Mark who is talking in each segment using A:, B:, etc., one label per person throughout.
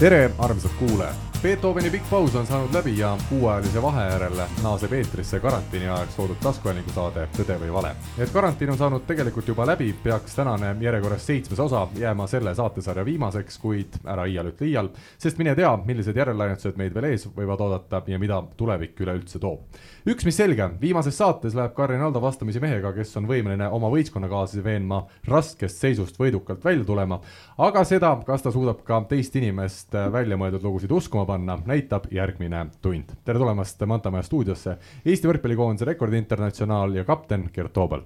A: tere, armsad kuulajad! Beethoveni pikk paus on saanud läbi ja kuuajalise vahe järel naaseb eetrisse karantiini ajaks loodud taskuhäälingu saade Tõde või vale. et karantiin on saanud tegelikult juba läbi, peaks tänane järjekorras seitsmes osa jääma selle saatesarja viimaseks, kuid ära iial ütle iial, sest mine tea, millised järellainetused meid veel ees võivad oodata ja mida tulevik üleüldse toob. üks, mis selge, viimases saates läheb Karin Aldo vastamisi mehega, kes on võimeline oma võistkonnakaaslasi veenma raskest seisust võidukalt välja tulema, aga seda, kas ta suudab ka teist inimest välja mõeldud lugusid uskuma panna, näitab järgmine tund. tere tulemast Mantamaja stuudiosse, Eesti võrkpallikoondise rekordinternatsionaal ja kapten Gert Toobal.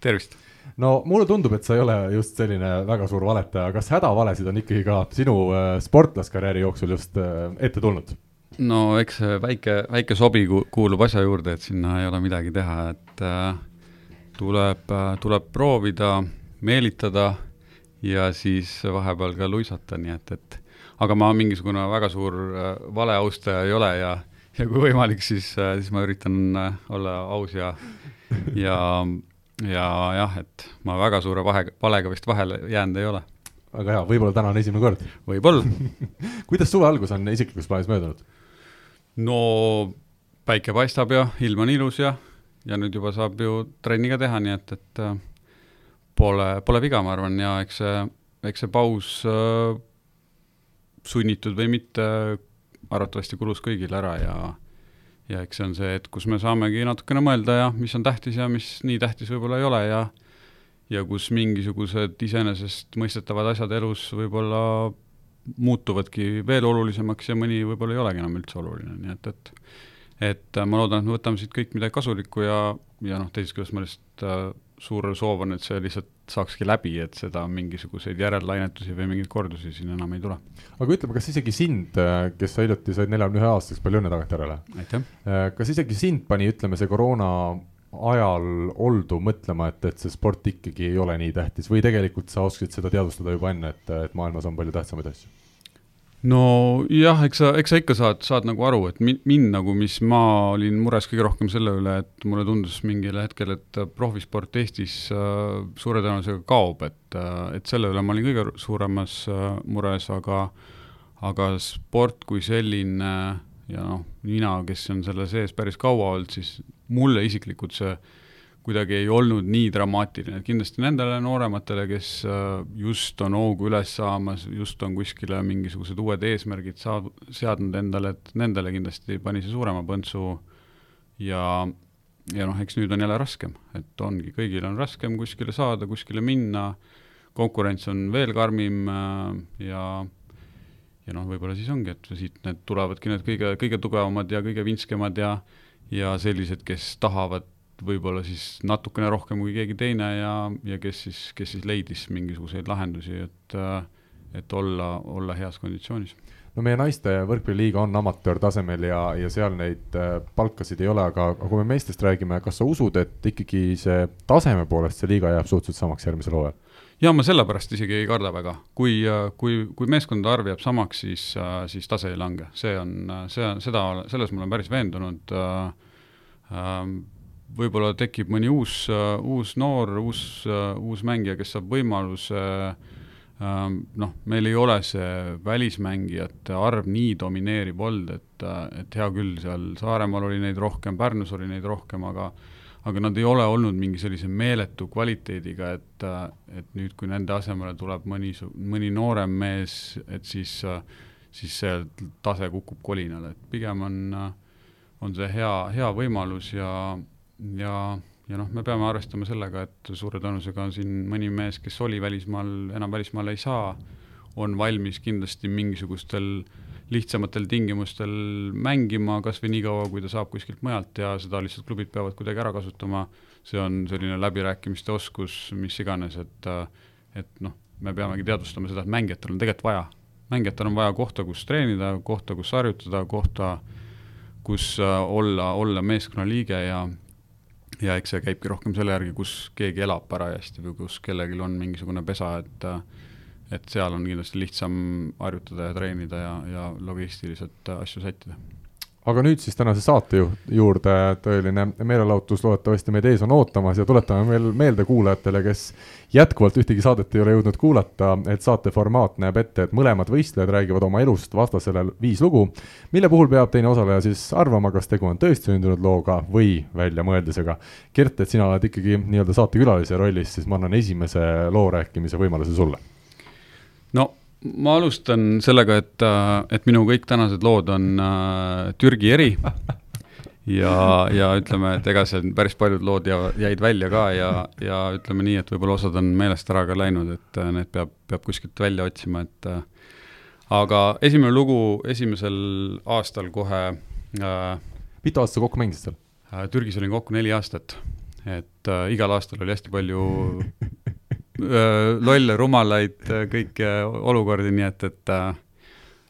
B: tervist!
A: no mulle tundub, et sa ei ole just selline väga suur valetaja, kas hädavalesid on ikkagi ka sinu äh, sportlaskarjääri jooksul just äh, ette tulnud?
B: no eks väike, väike sobi kuulub asja juurde, et sinna ei ole midagi teha, et äh, tuleb tuleb proovida, meelitada ja siis vahepeal ka luisata, nii et, et aga ma mingisugune väga suur äh, valeaustaja ei ole ja, ja kui võimalik, siis, äh, siis ma üritan äh, olla aus ja, ja, ja jah, et ma väga suure vahe, valega vist vahele jäänud ei ole.
A: väga hea, võib-olla täna on esimene kord.
B: võib-olla
A: kuidas suve algus on isiklikus plaanis möödunud?
B: no päike paistab ja ilm on ilus ja, ja nüüd juba saab ju trenni ka teha, nii et, et pole, pole viga, ma arvan, ja eks see, eks see paus äh, sunnitud või mitte, arvatavasti kulus kõigil ära ja ja eks see on see, et kus me saamegi natukene mõelda ja mis on tähtis ja mis nii tähtis võib-olla ei ole ja ja kus mingisugused iseenesestmõistetavad asjad elus võib-olla muutuvadki veel olulisemaks ja mõni võib-olla ei olegi enam üldse oluline, nii et, et et ma loodan, et me võtame siit kõik midagi kasulikku ja, ja noh, teisest küljest ma lihtsalt äh, suur soov on, et see lihtsalt saakski läbi, et seda mingisuguseid järellainetusi või mingeid kordusi siin enam ei tule.
A: aga ütleme, kas isegi sind, kes sa hiljuti said neljakümne ühe aastaseks, palju õnne tagantjärele!
B: aitäh!
A: kas isegi sind pani, ütleme, see koroona ajal oldu mõtlema, et, et see sport ikkagi ei ole nii tähtis või tegelikult sa oskasid seda teadvustada juba enne, et, et maailmas on palju tähtsamaid asju?
B: Nojah, eks sa, eks sa ikka saad, saad nagu aru, et mind, mind nagu, mis ma olin mures kõige rohkem selle üle, et mulle tundus mingil hetkel, et profisport Eestis äh, suure tõenäosusega kaob, et äh,, et selle üle ma olin kõige suuremas äh, mures, aga aga sport kui selline ja noh, mina, kes on selle sees päris kaua olnud, siis mulle isiklikult see äh, kuidagi ei olnud nii dramaatiline, et kindlasti nendele noorematele, kes äh, just on hoogu üles saamas, just on kuskile mingisugused uued eesmärgid saad-, seadnud endale, et nendele kindlasti pani see suurema põntsu ja, ja noh, eks nüüd on jälle raskem, et ongi, kõigil on raskem kuskile saada, kuskile minna, konkurents on veel karmim äh, ja ja noh, võib-olla siis ongi, et siit need tulevadki need kõige, kõige tugevamad ja kõige vinskemad ja ja sellised, kes tahavad võib-olla siis natukene rohkem kui keegi teine ja, ja kes siis, kes siis leidis mingisuguseid lahendusi, et et olla, olla heas konditsioonis
A: no meie naiste võrkpalliliiga on amatöörtasemel ja, ja seal neid äh, palkasid ei ole, aga, kui me meestest räägime, kas sa usud, et ikkagi see taseme poolest see liiga jääb suhteliselt samaks järgmisel hooajal?
B: jaa, ma sellepärast isegi ei karda väga, kui, kui, kui meeskondade arv jääb samaks, siis, siis tase ei lange, see on, see on, seda, selles ma olen päris veendunud äh,. Äh, võib-olla tekib mõni uus, uus noor, uus, uus mängija, kes saab võimaluse ähm, noh, meil ei ole see välismängijate arv nii domineeriv olnud, et, et hea küll, seal Saaremaal oli neid rohkem, Pärnus oli neid rohkem, aga aga nad ei ole olnud mingi sellise meeletu kvaliteediga, et, et nüüd, kui nende asemele tuleb mõni, mõni noorem mees, et siis, siis see tase kukub kolinale, et pigem on, on see hea, hea võimalus ja ja, ja noh, me peame arvestama sellega, et suure tõenäosusega on siin mõni mees, kes oli välismaal, enam välismaale ei saa, on valmis kindlasti mingisugustel lihtsamatel tingimustel mängima, kas või niikaua, kui ta saab kuskilt mujalt ja seda lihtsalt klubid peavad kuidagi ära kasutama, see on selline läbirääkimiste oskus, mis iganes, et et noh, me peamegi teadvustama seda, et mängijatel on tegelikult vaja, mängijatel on vaja kohta, kus treenida, kohta, kus harjutada, kohta, kus olla, olla meeskonna liige ja ja eks see käibki rohkem selle järgi, kus keegi elab parajasti või kus kellelgi on mingisugune pesa, et et seal on kindlasti lihtsam harjutada ja treenida ja, ja logistiliselt asju sättida.
A: Aga nüüd siis tänase saate ju juurde, tõeline meelelahutus loodetavasti meid ees on ootamas ja tuletame veel meelde kuulajatele, kes jätkuvalt ühtegi saadet ei ole jõudnud kuulata, et saate formaat näeb ette, et mõlemad võistlejad räägivad oma elust vastasele viis lugu, mille puhul peab teine osaleja siis arvama, kas tegu on tõesti sündinud looga või väljamõeldisega. Gert, et sina oled ikkagi nii-öelda saatekülalise rollis, siis ma annan esimese loo rääkimise võimaluse sulle.
B: no ma alustan sellega, et, et minu kõik tänased lood on äh, Türgi eri ja, ja ütleme, et ega seal päris paljud lood ja, jäid välja ka ja, ja ütleme nii, et võib-olla osad on meelest ära ka läinud, et äh, need peab, peab kuskilt välja otsima, et äh, aga esimene lugu esimesel aastal kohe äh,
A: mitu aastat sa kokku mängisid seal
B: äh,? Türgis olin kokku neli aastat, et äh, igal aastal oli hästi palju lolle, rumalaid, kõiki olukordi, nii et, et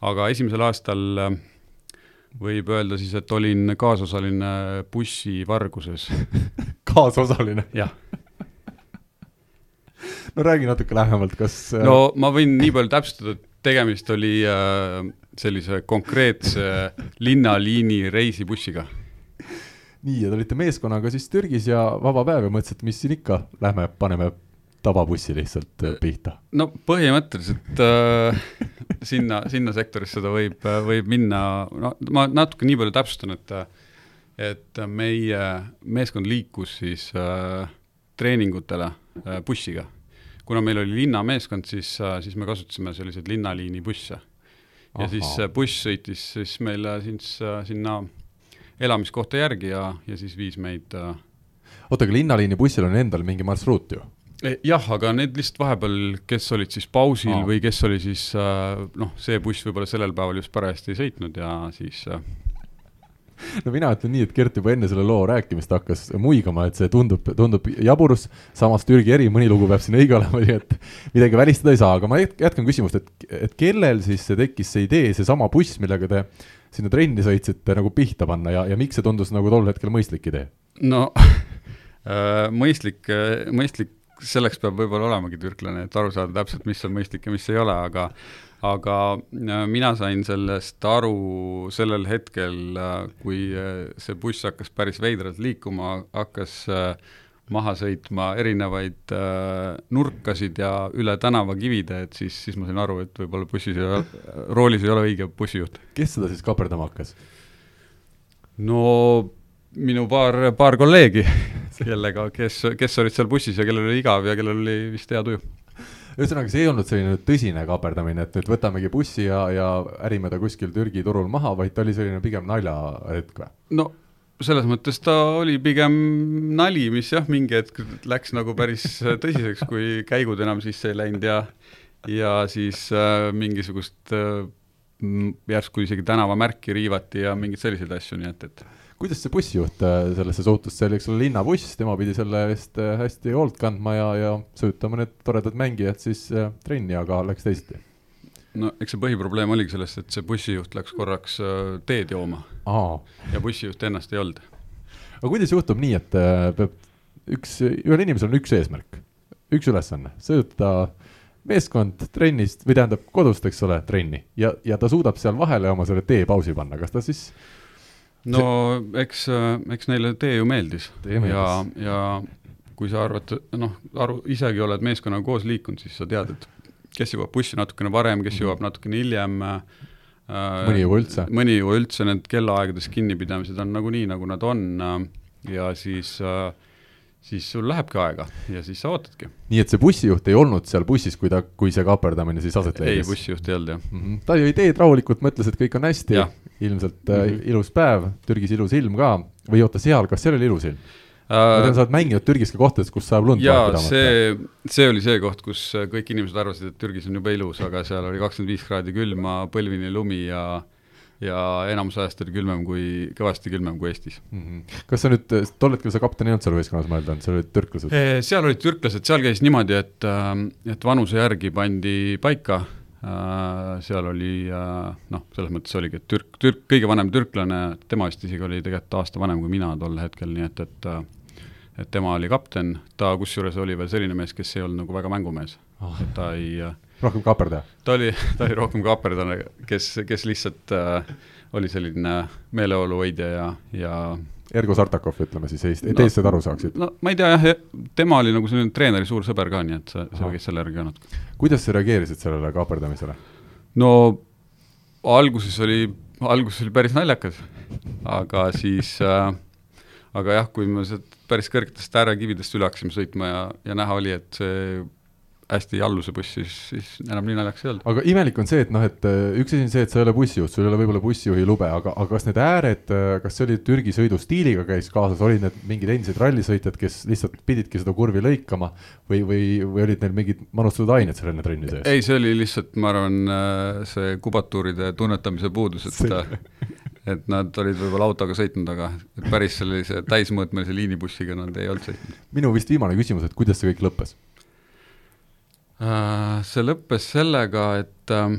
B: aga esimesel aastal võib öelda siis, et olin kaasosaline bussivarguses
A: kaasosaline?
B: jah
A: no räägi natuke lähemalt, kas
B: no ma võin nii palju täpsustada, et tegemist oli äh, sellise konkreetse linnaliini reisibussiga.
A: nii, ja te olite meeskonnaga siis Türgis ja vaba päev ja mõtlesite, mis siin ikka, lähme paneme tababussi lihtsalt äh, pihta?
B: no põhimõtteliselt äh, sinna, sinna sektorisse ta võib, võib minna, no ma natuke nii palju täpsustan, et et meie meeskond liikus siis äh, treeningutele äh, bussiga. kuna meil oli linnameeskond, siis äh,, siis me kasutasime selliseid linnaliini busse. ja Aha. siis buss sõitis siis meile siis äh, sinna elamiskohta järgi ja, ja siis viis meid äh,
A: oota, aga linnaliini bussil on endal mingi marsruut ju?
B: Eh, jah, aga need lihtsalt vahepeal, kes olid siis pausil oh. või kes oli siis äh, noh, see buss võib-olla sellel päeval just parajasti ei sõitnud ja siis äh,
A: no mina ütlen nii, et Gert juba enne selle loo rääkimist hakkas muigama, et see tundub, tundub jaburus, samas Türgi eri, mõni lugu peab siin õige olema, nii et midagi välistada ei saa, aga ma jätkan küsimust, et, et kellel siis see tekkis see idee, seesama buss, millega te sinna trenni sõitsite nagu pihta panna ja, ja miks see tundus nagu tol hetkel mõistlik idee?
B: no mõistlik, mõistlik selleks peab võib-olla olemagi türklane, et aru saada täpselt, mis on mõistlik ja mis ei ole, aga aga äh, mina sain sellest aru sellel hetkel, äh, kui äh, see buss hakkas päris veidralt liikuma, hakkas maha sõitma erinevaid nurkasid ja üle tänava kivide, et siis, siis ma sain aru, et võib-olla bussis ei ole, roolis ei ole õige bussijuht.
A: kes seda siis kaaperdama hakkas?
B: no minu paar, paar kolleegi, kellega, kes, kes olid seal bussis ja kellel oli igav ja kellel oli vist hea tuju.
A: ühesõnaga, see ei olnud selline tõsine kaaperdamine, et nüüd võtamegi bussi ja, ja ärime ta kuskil Türgi turul maha, vaid ta oli selline pigem naljahetk või?
B: no selles mõttes ta oli pigem nali, mis jah, mingi hetk läks nagu päris tõsiseks, kui käigud enam sisse ei läinud ja ja siis äh, mingisugust äh, järsku isegi tänavamärki riivati ja mingeid selliseid asju, nii et, et
A: kuidas see bussijuht äh, sellesse suhtus, see oli, eks ole, linnabuss, tema pidi selle eest äh, hästi hoolt kandma ja, ja söötama need toredad mängijad siis äh, trenni, aga läks teisiti?
B: no eks see põhiprobleem oligi selles, et see bussijuht läks korraks teed jooma
A: Aa.
B: ja bussijuht ennast ei olnud.
A: aga kuidas juhtub nii, et peab üks, ühel inimesel on üks eesmärk, üks ülesanne, sööta meeskond trennist või tähendab kodust, eks ole, trenni ja, ja ta suudab seal vahele oma selle teepausi panna, kas ta siis
B: no eks, eks neile tee ju meeldis ja, ja kui sa arvad, noh, aru, isegi oled meeskonnaga koos liikunud, siis sa tead, et kes jõuab bussi natukene varem, kes jõuab natukene hiljem äh,.
A: mõni jõua üldse.
B: mõni jõua üldse, need kellaaegades kinnipidamised on nagunii, nagu nad on äh, ja siis äh, siis sul lähebki aega ja siis sa ootadki.
A: nii et see bussijuht ei olnud seal bussis, kui ta, kui see kaaperdamine siis aset leidis?
B: ei, bussijuht ei olnud, jah
A: mm. -hmm. ta jõi teed rahulikult, mõtles, et kõik on hästi, ilmselt mm -hmm. äh, ilus päev, Türgis ilus ilm ka, või oota, seal, kas seal oli ilus ilm? ma tean, sa oled mänginud Türgis ka kohtades, kus saab lund
B: jaa, see, see oli see koht, kus kõik inimesed arvasid, et Türgis on jube ilus, aga seal oli kakskümmend viis kraadi külma, põlvini lumi ja ja enamus ajast oli külmem kui, kõvasti külmem kui Eestis
A: mm. -hmm. kas sa nüüd, tol hetkel sa kapten ei olnud seal võistkonnas, ma eeldan, seal olid türklased?
B: seal olid türklased, seal käis niimoodi, et, äh, et vanuse järgi pandi paika, äh, seal oli äh, noh, selles mõttes oligi, et türk, türk, kõige vanem türklane, tema vist isegi oli tegelikult aasta vanem kui mina tol hetkel, nii et, et et tema oli kapten, ta kusjuures oli veel selline mees, kes ei olnud nagu väga mängumees oh.. et ta ei,
A: rohkem kaaperdaja?
B: ta oli, ta oli rohkem kaaperdane, kes, kes lihtsalt äh, oli selline meeleolu hoidja ja, ja
A: Ergo Sartakov, ütleme siis Eesti no,, eestlased aru saaksid.
B: no ma ei tea jah, tema oli nagu selline treeneri suur sõber ka, nii et see, see käis selle järgi natuke.
A: kuidas sa reageerisid sellele kaaperdamisele?
B: no alguses oli, alguses oli päris naljakas, aga siis äh, aga jah, kui me sealt päris kõrgetest äärekividest üle hakkasime sõitma ja, ja näha oli, et see hästi alluse buss, siis, siis enam nii naljakas ei olnud.
A: aga imelik on see, et noh, et äh, üks asi on see, et sa ei ole bussijuht, sul ei ole võib-olla bussijuhi lube, aga, aga kas need ääred, äh, kas see oli Türgi sõidustiiliga käis kaasas, olid need mingid endised rallisõitjad, kes lihtsalt pididki seda kurvi lõikama või, või, või olid neil mingid manustatud ained seal enne trenni sees?
B: ei, see oli lihtsalt, ma arvan, äh, see kubatuuride tunnetamise puudus, et et nad olid võib-olla autoga sõitnud, aga päris sellise täismõõtmelise liinibussiga nad ei olnud sõitnud.
A: minu vist viimane küsimus, et kuidas see kõik lõppes?
B: Äh, see lõppes sellega, et, äh,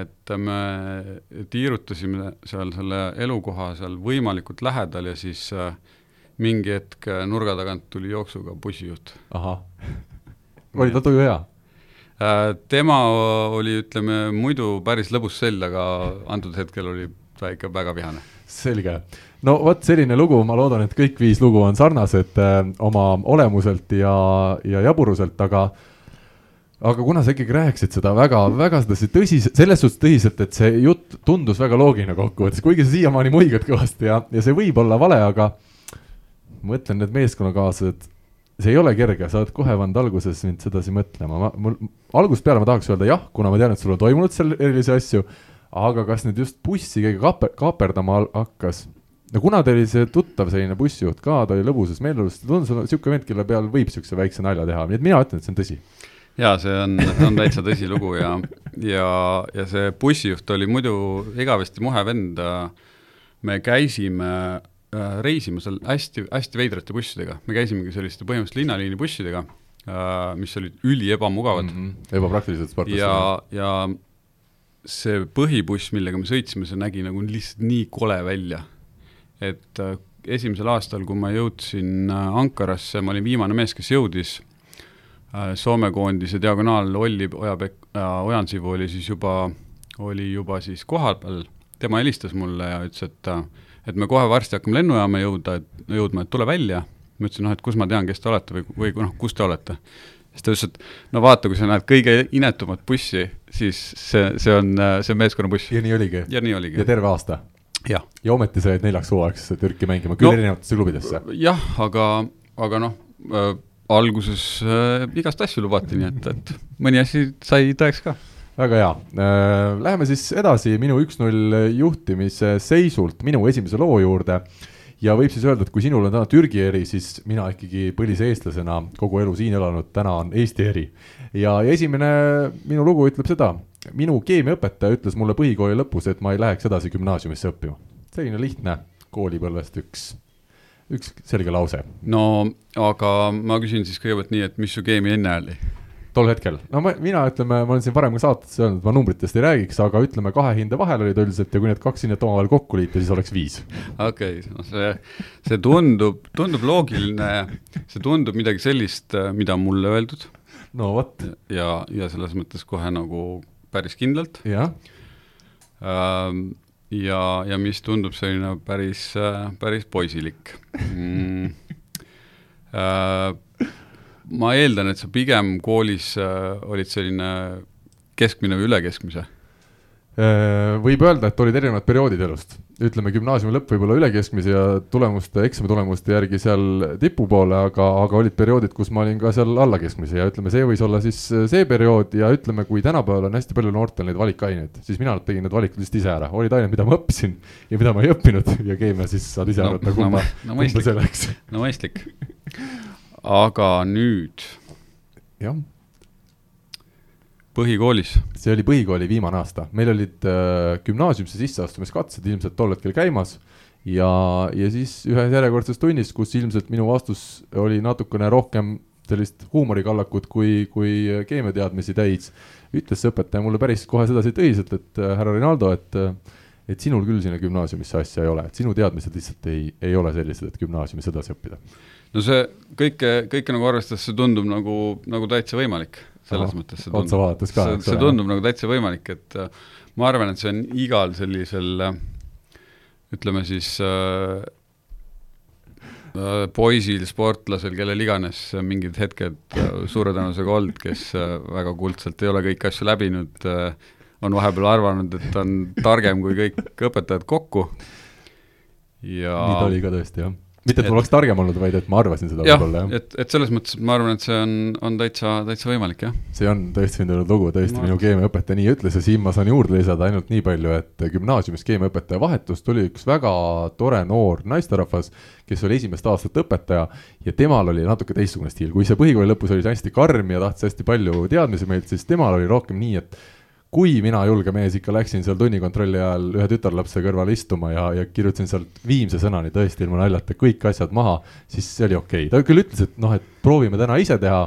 B: et me tiirutasime seal selle elukoha seal võimalikult lähedal ja siis äh, mingi hetk nurga tagant tuli jooksuga bussijuht.
A: ahah, oli ta tuju hea?
B: tema oli, ütleme, muidu päris lõbus sell, aga antud hetkel oli ta ikka väga vihane.
A: selge. no vot, selline lugu, ma loodan, et kõik viis lugu on sarnased äh, oma olemuselt ja, ja jaburuselt, aga äh, aga kuna sa ikkagi rääkisid seda väga, väga sedasi tõsiselt, selles suhtes tõsiselt, et see jutt tundus väga loogiline kokkuvõttes, kuigi sa siiamaani muigad kõvasti ja, ja see võib olla vale, aga ma mõtlen, need meeskonnakaaslased, see ei ole kerge, sa oled kohe pannud alguses mind sedasi mõtlema, ma, mul algusest peale ma tahaks öelda jah, kuna ma tean, et sul on toimunud seal erilisi asju, aga kas nüüd just bussi keegi kaaper, kaaperdama hakkas? no kuna ta oli see tuttav selline bussijuht ka, ta oli lõbusas meeleolus, tundus niisugune vend, kelle peal võib niisuguse väikse nalja teha, nii et mina ütlen, et see on tõsi
B: jaa, see on, on täitsa tõsilugu ja, ja, ja see bussijuht oli muidu igavesti muhe vend, me käisime äh, reisimas hästi, hästi veidrate bussidega, me käisimegi selliste põhimõtteliselt linnaliini bussidega, äh, mis olid üliebamugavad mm.
A: -hmm. ebapraktilised sportlased.
B: ja, ja see põhibuss, millega me sõitsime, see nägi nagu lihtsalt nii kole välja, et äh, esimesel aastal, kui ma jõudsin Ankarasse, ma olin viimane mees, kes jõudis Äh, Soome koondise diagonaal Olli Ojapekk äh,, Ojansivu oli siis juba, oli juba siis kohapeal, tema helistas mulle ja ütles, et äh, et me kohe varsti hakkame lennujaama jõuda, et jõudma, et tule välja. ma ütlesin, noh, et kus ma tean, kes te olete või, või noh, kus te olete. siis ta ütles, et no vaata, kui sa näed kõige inetumat bussi, siis see, see on, see on meeskonnabuss.
A: ja nii oligi?
B: ja nii oligi.
A: ja terve aasta?
B: ja
A: ometi sa jäid neljaks hooaegs Türki mängima, küll no, erinevatesse klubidesse?
B: jah, aga, aga noh äh,, alguses äh, igast asju lubati, nii et, et mõni asi sai tõeks ka.
A: väga hea äh,, läheme siis edasi minu üks-null juhtimise seisult minu esimese loo juurde ja võib siis öelda, et kui sinul on täna Türgi eri, siis mina ikkagi põlise eestlasena kogu elu siin elanud, täna on Eesti eri. ja, ja esimene minu lugu ütleb seda, minu keemiaõpetaja ütles mulle põhikooli lõpus, et ma ei läheks edasi gümnaasiumisse õppima. selline lihtne koolipõlvest üks üks selge lause.
B: no aga ma küsin siis kõigepealt nii, et mis su keemia enne oli?
A: tol hetkel, no ma, mina ütleme, ma olen siin varem ka saates öelnud, ma numbritest ei räägiks, aga ütleme, kahe hinde vahel olid üldiselt ja kui need kaks hinnet omavahel kokku liita, siis oleks viis.
B: okei okay,, no see, see tundub, tundub loogiline, see tundub midagi sellist, mida on mulle öeldud.
A: no vot.
B: ja, ja selles mõttes kohe nagu päris kindlalt.
A: jah
B: ähm, ja, ja mis tundub selline päris, päris poisilik. Mm.. Äh, ma eeldan, et sa pigem koolis äh, olid selline keskmine või üle keskmise
A: Äh, võib öelda, et olid erinevad perioodid elust, ütleme gümnaasiumi lõpp võib-olla üle keskmise ja tulemuste, eksami tulemuste järgi seal tipu poole, aga, aga olid perioodid, kus ma olin ka seal alla keskmise ja ütleme, see võis olla siis see periood ja ütleme, kui tänapäeval on hästi palju noortel neid valikaineid, siis mina tegin need valikud lihtsalt ise ära, olid ained, mida ma õppisin ja mida ma ei õppinud ja keemia siis saad ise
B: no,
A: arvata, kumba
B: no, no, kumba
A: see läks.
B: no mõistlik. aga nüüd.
A: jah
B: põhikoolis?
A: see oli põhikooli viimane aasta, meil olid äh, gümnaasiumisse sisseastumiskatsed ilmselt tol hetkel käimas ja, ja siis ühes järjekordses tunnis, kus ilmselt minu vastus oli natukene rohkem sellist huumorikallakut kui, kui keemiateadmisi täis, ütles see õpetaja mulle päris kohe sedasi tõsiselt, et äh, härra Rinaldo, et äh, et sinul küll sinna gümnaasiumisse asja ei ole, et sinu teadmised lihtsalt ei, ei ole sellised, et gümnaasiumis edasi õppida.
B: no see kõike, kõike nagu arvestades, see tundub nagu, nagu täitsa võimalik selles mõttes see
A: ka,
B: see, see tundub nagu täitsa võimalik, et äh, ma arvan, et see on igal sellisel äh, ütleme siis äh, äh, poisil, sportlasel, kellel iganes mingid hetked suure tõenäosusega olnud, kes väga kuldselt ei ole kõiki asju läbinud on vahepeal arvanud, et on targem kui kõik õpetajad kokku ja
A: nii ta oli ka tõesti, jah. Mitte, et ma oleks targem olnud, vaid et ma arvasin seda võib-olla, jah.
B: et, et selles mõttes ma arvan, et see on, on täitsa, täitsa võimalik, jah.
A: see on tõesti sündinud lugu, tõesti
B: Ma-
A: minu keemiaõpetaja nii ütles ja siin ma saan juurde lisada ainult nii palju, et gümnaasiumis keemiaõpetaja vahetus tuli üks väga tore noor naisterahvas, kes oli esimest aastat õpetaja ja temal oli natuke teistsugune stiil, kui see põhikooli lõpus oli hästi karm ja tahtis hästi palju teadmisi meilt, siis temal oli rohkem nii, et kui mina, julge mees, ikka läksin seal tunnikontrolli ajal ühe tütarlapse kõrval istuma ja, ja kirjutasin sealt viimse sõnani tõesti ilma naljata kõik asjad maha, siis see oli okei okay. ta küll ütles, et noh, et proovime täna ise teha,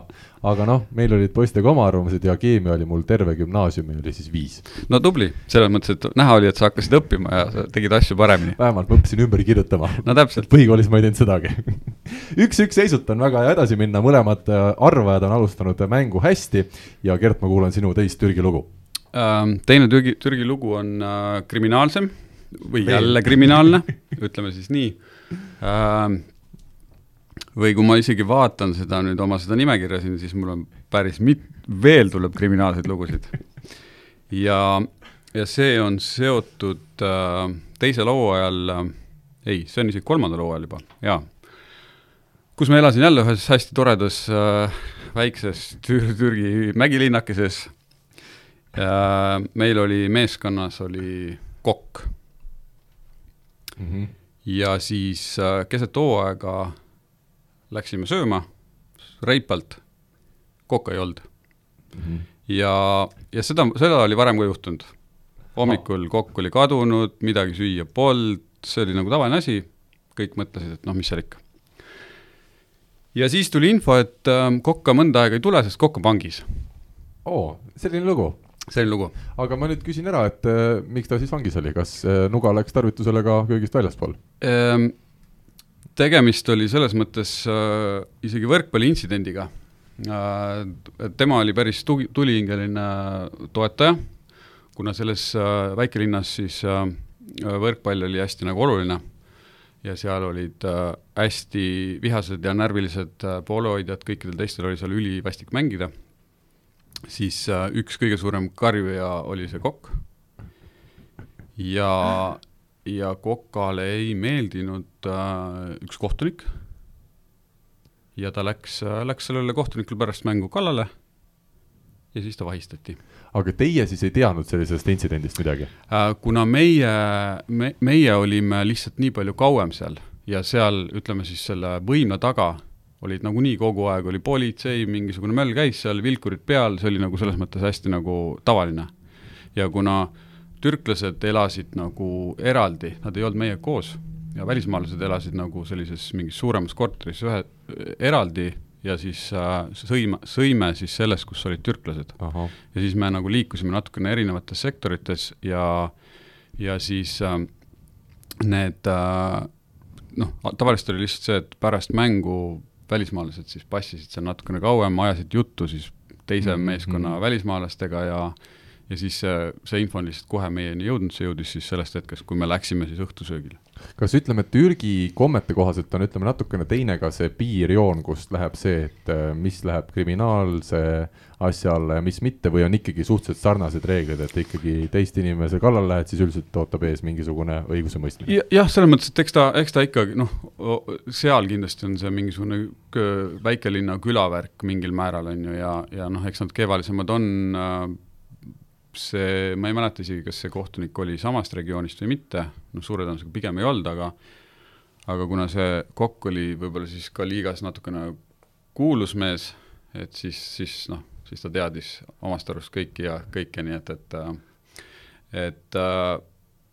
A: aga noh, meil olid poistega oma arvamused ja keemia oli mul terve gümnaasiumi oli siis viis.
B: no tubli, selles mõttes, et näha oli, et sa hakkasid õppima ja sa tegid asju paremini.
A: vähemalt ma õppisin ümber kirjutama.
B: no täpselt.
A: põhikoolis ma ei teinud sedagi üks-üks seisult on väga hea edasi minna, mõlemad äh, arvajad on alustanud mängu hästi ja Gert, ma kuulan sinu teist Türgi lugu
B: teine Türgi, Türgi lugu on äh, kriminaalsem või jälle kriminaalne, ütleme siis nii ähm,. või kui ma isegi vaatan seda nüüd oma seda nimekirja siin, siis mul on päris mit-, veel tuleb kriminaalseid lugusid. ja, ja see on seotud äh, teisel hooajal äh,, ei, see on isegi kolmandal hooajal juba, jaa. kus ma elasin jälle ühes hästi toredas äh, väikses Tür Türgi mägilinnakeses meil oli meeskonnas oli kokk
A: mm. -hmm.
B: ja siis äh, keset hooaega läksime sööma reipalt, kokka ei olnud
A: Mm -hmm.
B: ja, ja seda, seda oli varem ka juhtunud. hommikul kokk oli kadunud, midagi süüa polnud, see oli nagu tavaline asi, kõik mõtlesid, et noh, mis seal ikka. ja siis tuli info, et äh, kokka mõnda aega ei tule, sest kokk on vangis.
A: oo, selline lugu
B: selline lugu.
A: aga ma nüüd küsin ära, et äh, miks ta siis vangis oli, kas äh, nuga läks tarvitusele ka köögist väljaspool?
B: Ehm, tegemist oli selles mõttes äh, isegi võrkpalliintsidendiga äh,. tema oli päris tugi, tulihingeline toetaja, kuna selles äh, väikelinnas siis äh, võrkpall oli hästi nagu oluline ja seal olid äh, hästi vihased ja närvilised äh, poolehoidjad, kõikidel teistel oli seal ülivastik mängida, siis äh, üks kõige suurem karjuja oli see kokk. Ja ja Kokale ei meeldinud äh, üks kohtunik. Ja ta läks äh,, läks sellele kohtunikule pärast mängu kallale ja siis ta vahistati.
A: Aga teie siis ei teadnud sellisest intsidendist midagi?
B: kuna meie me,, meie olime lihtsalt nii palju kauem seal ja seal, ütleme siis selle võimla taga olid nagunii kogu aeg oli politsei, mingisugune möll käis seal, vilkurid peal, see oli nagu selles mõttes hästi nagu tavaline. ja kuna türklased elasid nagu eraldi, nad ei olnud meiega koos ja välismaalased elasid nagu sellises mingis suuremas korteris ühe, eraldi ja siis äh, sõime, sõime siis selles, kus olid türklased. ja siis me nagu liikusime natukene erinevates sektorites ja, ja siis äh, need äh, noh, tavaliselt oli lihtsalt see, et pärast mängu välismaalased siis passisid seal natukene kauem, ajasid juttu siis teise mm -hmm. meeskonna välismaalastega ja ja siis see, see info on lihtsalt kohe meieni jõudnud, see jõudis siis sellest hetkest, kui me läksime siis õhtusöögile.
A: Kas ütleme, Türgi kommete kohaselt on, ütleme natukene teine ka see piirjoon, kust läheb see, et äh, mis läheb kriminaalse asja alla ja mis mitte või on ikkagi suhteliselt sarnased reeglid, et ikkagi teist inimese kallal lähed, siis üldiselt ootab ees mingisugune õigusemõistmine?
B: jah, selles mõttes, et eks ta, eks ta ikkagi noh, seal kindlasti on see mingisugune väikelinna külavärk mingil määral, on ju, ja, ja noh, eks nad kevalisemad on äh, see, ma ei mäleta isegi, kas see kohtunik oli samast regioonist või mitte, noh, suure tõenäosusega pigem ei olnud, aga aga kuna see kokk oli võib-olla siis ka liigas natukene kuulus mees, et siis, siis noh, siis ta teadis omast arust kõiki ja kõike, nii et, et äh, et äh,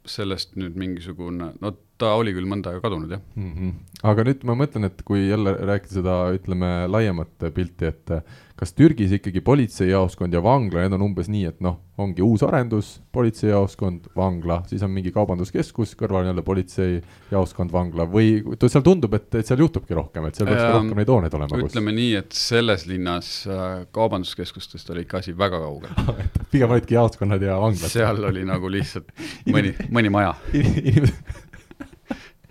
B: sellest nüüd mingisugune, no ta oli küll mõnda aega kadunud, jah
A: mm. -hmm. aga nüüd ma mõtlen, et kui jälle rääkida seda, ütleme, laiemat pilti, et kas Türgis ikkagi politseijaoskond ja vangla, need on umbes nii, et noh, ongi uus arendus, politseijaoskond, vangla, siis on mingi kaubanduskeskus, kõrval on jälle politseijaoskond, vangla või seal tundub, et, et seal juhtubki rohkem, et seal peaks ka rohkem neid hooneid olema?
B: ütleme kus. nii, et selles linnas äh, kaubanduskeskustest oli ikka asi väga kaugel
A: pigem olidki jaoskonnad ja vanglad?
B: seal oli nagu lihtsalt mõni, mõni maja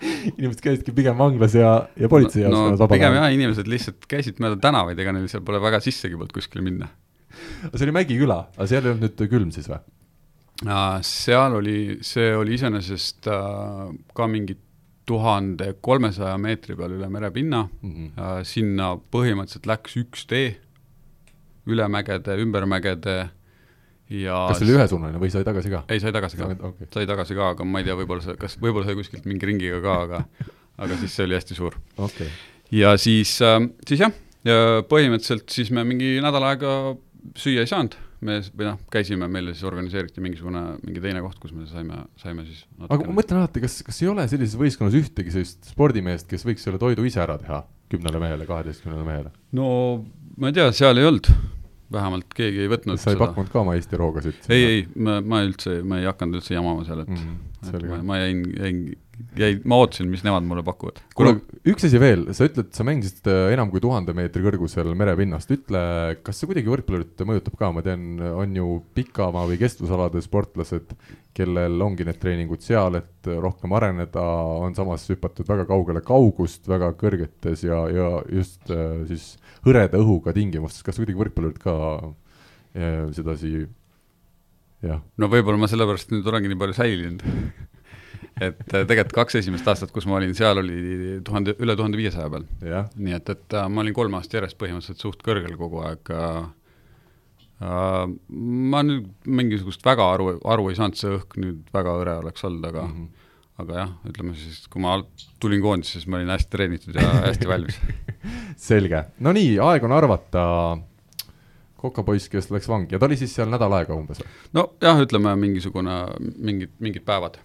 A: inimesed käisidki pigem vanglas ja, ja politseijaoskonnas
B: no, no pigem jah, inimesed lihtsalt käisid mööda tänavaid, ega neil seal pole väga sissegi polnud kuskile minna.
A: see oli Mägiküla, aga seal ei olnud nüüd külm siis või?
B: seal oli, see oli iseenesest äh, ka mingi tuhande kolmesaja meetri peal üle merepinna mm, -hmm. sinna põhimõtteliselt läks üks tee üle mägede, ümber mägede ja
A: kas see oli ühesuunaline või sai tagasi ka?
B: ei, sai tagasi ka okay., sai tagasi ka, aga ma ei tea, võib-olla see, kas, võib-olla sai kuskilt mingi ringiga ka, aga aga siis see oli hästi suur
A: okay..
B: ja siis äh,, siis jah, ja põhimõtteliselt siis me mingi nädal aega süüa ei saanud, me, või noh, käisime, meile siis organiseeriti mingisugune, mingi teine koht, kus me saime, saime siis
A: aga ma mõtlen alati, kas, kas ei ole sellises võistkonnas ühtegi sellist spordimeest, kes võiks selle toidu ise ära teha kümnele mehele, kaheteistkümnele mehele?
B: no ma ei tea, seal ei olnud vähemalt keegi ei võtnud
A: sa ei seda. pakkunud ka oma Eesti roogasid?
B: ei, ei, ma, ma üldse, ma ei hakanud üldse jamama seal, et mm, -hmm, ma, ma jäin, jäin, jäin, ma ootasin, mis nemad mulle pakuvad.
A: kuule, üks asi veel, sa ütled, sa mängisid äh, enam kui tuhande meetri kõrgusel merepinnast, ütle, kas see kuidagi võrkpallurit mõjutab ka, ma tean, on ju pikamaa või kestvusalade sportlased, kellel ongi need treeningud seal, et rohkem areneda, on samas hüpatud väga kaugele kaugust väga kõrgetes ja, ja just äh, siis hõreda õhuga tingimustes, kas kuidagi võrkpallurid ka äh, sedasi jah?
B: no võib-olla ma sellepärast nüüd olengi nii palju säilinud et äh, tegelikult kaks esimest aastat, kus ma olin, seal oli tuhande, üle tuhande viiesaja peal. nii et, et äh, ma olin kolm aastat järjest põhimõtteliselt suht kõrgel kogu aeg äh,. Uh, ma nüüd mingisugust väga aru, aru ei saanud, see õhk nüüd väga hõre oleks olnud, aga mm -hmm aga jah, ütleme siis, kui ma tulin koondisse, siis ma olin hästi treenitud ja hästi valmis
A: selge, no nii, aeg on arvata. kokapoiss, kes läks vangi ja ta oli siis seal nädal aega umbes?
B: nojah, ütleme mingisugune, mingid, mingid päevad.